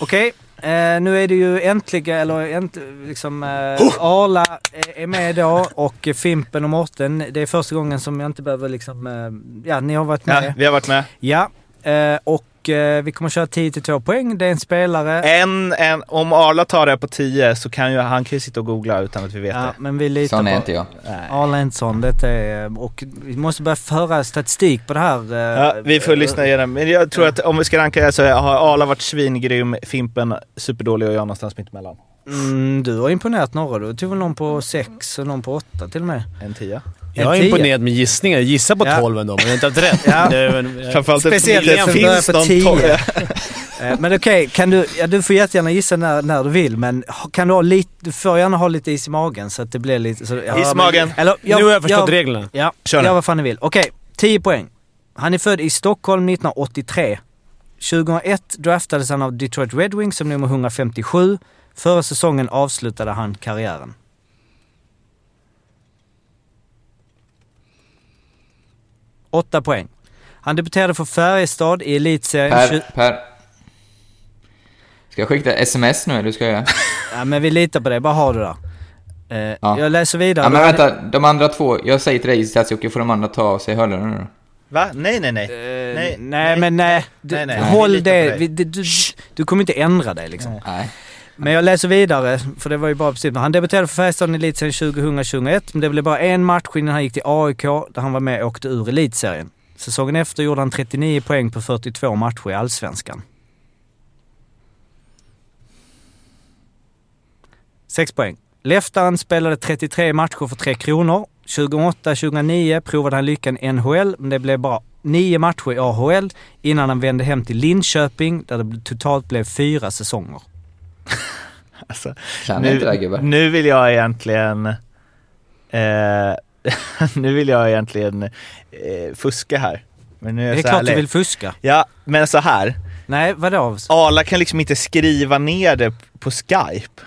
Okej, eh, nu är det ju äntligen, eller änt, liksom, eh, Arla är- är med då och Fimpen och Mårten. Det är första gången som jag inte behöver liksom, eh, ja ni har varit med. Ja, vi har varit med. Ja, eh, och eh, vi kommer köra 10 till 2 poäng. Det är en spelare. En, en, om Arla tar det på 10 så kan ju han kan ju sitta och googla utan att vi vet Ja, det. men vi litar Sån är på inte jag. Arla är inte sån. Detta är, och vi måste börja föra statistik på det här. eh, Ja, vi får lyssna igenom. Men jag tror att om vi ska ranka det så har Arla varit svingrym, Fimpen superdålig och jag någonstans mittemellan. Mm, du har imponerat några. Du tog väl någon på 6 och någon på 8 till och med. En 10. Jag tio. imponerat med gissningar. Jag gissar på Ja. 12 ändå, men jag har inte haft rätt. Ja. Det, men, Framförallt Speciellt eftersom finns börjar på någon 10. tolv. Eh, Men okej, kan du, ja, du får jättegärna gissa när, när du vill men kan du ha lite, du får gärna ha lite is i magen så att det blir lite... Så, ja, Is i magen. Eller, nu har jag förstått reglerna. Ja, Kör gör vad fan ni vill. Okej, 10 poäng. Han är född i Stockholm 1983. 2001 draftades han av Detroit Red Wings som nummer 157. Förra säsongen avslutade han karriären. Åtta poäng. Han debuterade för Färjestad i elitserien... Per, Per. Ska jag skicka sms nu eller ska jag? Ja men vi litar på dig, bara ha det där. Eh, Ja. Jag läser vidare. Ja men vänta, de andra två, jag säger till dig Statsjocke, får de andra ta av sig hörlurarna nu då? Va? Nej, nej, nej. Eh, Nej, nej, men nej. Du, Nej, nej. Håll det. Vi, du, du, du kommer inte ändra dig liksom. Nej. Men jag läser vidare, för det var ju bara precis. Han debuterade för Färjestad i elitserien 2000-2001, men det blev bara en match innan han gick till AIK, där han var med och åkte ur elitserien. Säsongen efter gjorde han 39 poäng på 42 matcher i Allsvenskan. 6 poäng. Leftaren spelade 33 matcher för 3 kronor. 2008-2009 provade han lyckan i NHL, men det blev bara 9 matcher i AHL innan han vände hem till Linköping, där det totalt blev fyra säsonger. Alltså, Kan inte det gubbar? nu vill jag egentligen... Eh, nu vill jag egentligen eh, fuska här. Men nu är Det är så klart du vill fuska. Ja, men så här. Nej, vadå? Arla kan liksom inte skriva ner det på Skype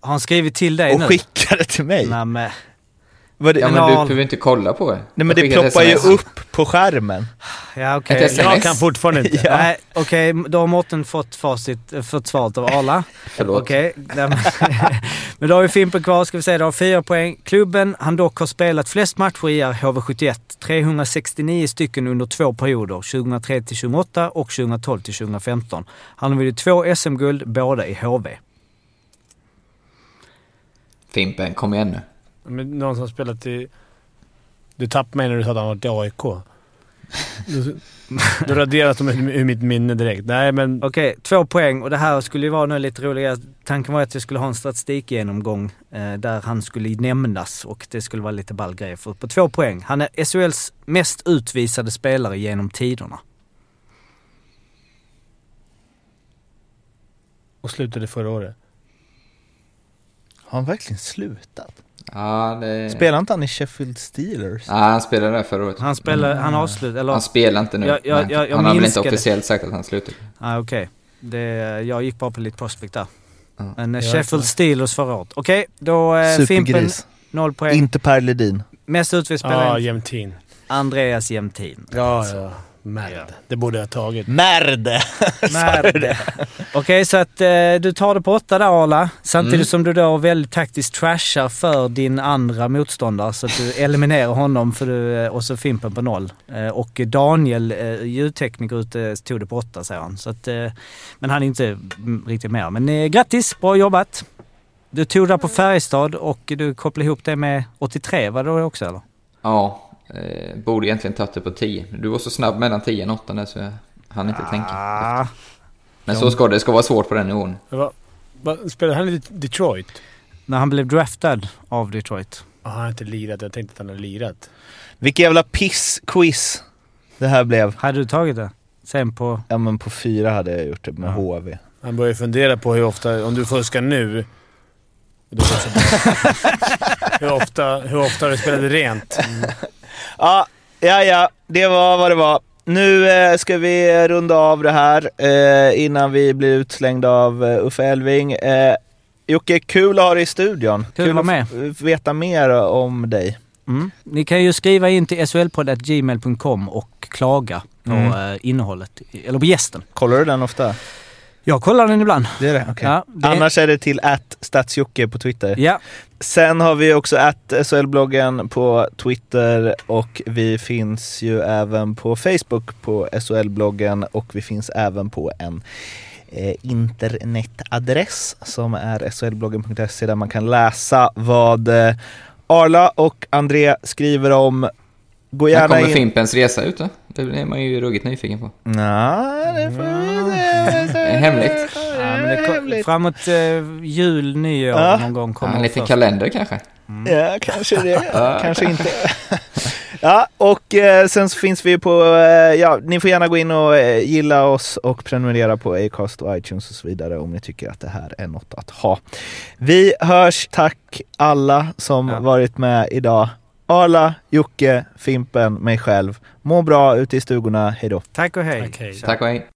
Har han skrivit till dig och nu? skicka det till mig. Nej, men, Vad det, Ja nej, men men du behöver inte kolla på det. men Jag det skickar ploppar ju upp på skärmen. Ja SMS. Jag kan fortfarande inte. Ja. Nej, okej, då har Mårten fått facit, eh, fått svaret av Arla. Förlåt. Okej, men, men då har vi Fimpen kvar, ska vi säga. Då har fyra poäng. Klubben han dock har spelat flest matcher i är HV71. 369 stycken under två perioder, 2003 till 2008 och 2012 till 2015. Han har vunnit två SM-guld, båda i HV. Fimpen, kom igen nu. Men någon som spelat i... Du tappade mig när du sa att han varit i AIK. Du, du raderat dem ur mitt minne direkt. Nej, men... Okej, två poäng och det här skulle ju vara nu lite roligare. Tanken var att jag skulle ha en statistikgenomgång eh, där han skulle nämnas och det skulle vara lite ball grej. För på två poäng. Han är SHLs mest utvisade spelare genom tiderna. Och slutade förra året. Har han verkligen slutat? Ja, det... Spelar inte han i Sheffield Steelers? Ja, han spelade där förra året. Han spelar, han avslutar, eller... Han spelar inte nu. Jag- jag- jag- jag han har väl inte officiellt sagt att han slutar. Ah, Okej, Det- jag gick bara på lite prospect där. Ja. Men eh, Ja, Sheffield Steelers förra året. Okej, då eh, Fimpen, Supergris. noll poäng. Inte Per Ledin. Mest utvisad Ja, spelare, Jämtin. Andreas Jämtin. Ja, ja. Merd. Det borde jag ha tagit. Merde! Merde. Okej, så att eh, du tar det på åtta där Arla. Samtidigt Mm. som du då väldigt taktiskt trashar för din andra motståndare. Så att du eliminerar honom för du, eh, och så Fimpen på noll. Eh, och Daniel, eh, ljudtekniker ute, tog det på åtta säger han. Så att, eh, men han är inte mm, riktigt med. Men eh, grattis, bra jobbat. Du tog det på Färjestad och du kopplade ihop det med 83, var det då också eller? Ja, Eh, borde egentligen tagit det på 10. Du var så snabb mellan 10 och 8 där så jag hann inte tänka. Ah, Men så ska det. Det ska vara svårt på den nivån. Va, va, spelade han i Detroit? när han blev draftad av Detroit. Ah, han har inte lirat. Jag tänkte att han hade lirat. Vilket jävla piss-quiz det här blev. Hade du tagit det? Sen på... Ja men på fyra hade jag gjort det med Ja. HV. Han börjar fundera på hur ofta, om du fuskar nu. Då hur, ofta, hur ofta har du spelat rent? Ja, ja, ja. Det var vad det var. Nu eh, ska vi runda av det här eh, innan vi blir utslängda av eh, Uffe Elving. Eh, Jocke, kul att ha dig i studion. Kul att vara med. veta mer om dig. Mm. Ni kan ju skriva in till solpodd.gmail.com och klaga på Mm. eh, innehållet, eller på gästen. Kollar du den ofta? Jag kollar den ibland. Det är det? Okej. Ja, det- Annars är det till statsjocke på Twitter. Ja, Sen har vi också att SHL-bloggen på Twitter och vi finns ju även på Facebook på SHL-bloggen och vi finns även på en eh, internetadress som är shlbloggen.se där man kan läsa vad eh, Arla och André skriver om. Gå När gärna kommer in... Fimpens Resa ut då? Det är man ju ruggigt nyfiken på. Nej, det får vi se. Är hemligt. ja men det kom, framåt eh, jul, nyår Ja. någon gång Ja, kommer en det liten först. kalender kanske. Ja, kanske det. Ja, kanske inte. ja, och eh, sen så finns vi på, eh, ja, ni får gärna gå in och eh, gilla oss och prenumerera på Acast och iTunes och så vidare om ni tycker att det här är något att ha. Vi hörs, tack alla som Ja. varit med idag. Arla, Jocke, Fimpen, mig själv. Må bra ute i stugorna, hejdå. Tack och hej. Okej. Tja. Tack och hej.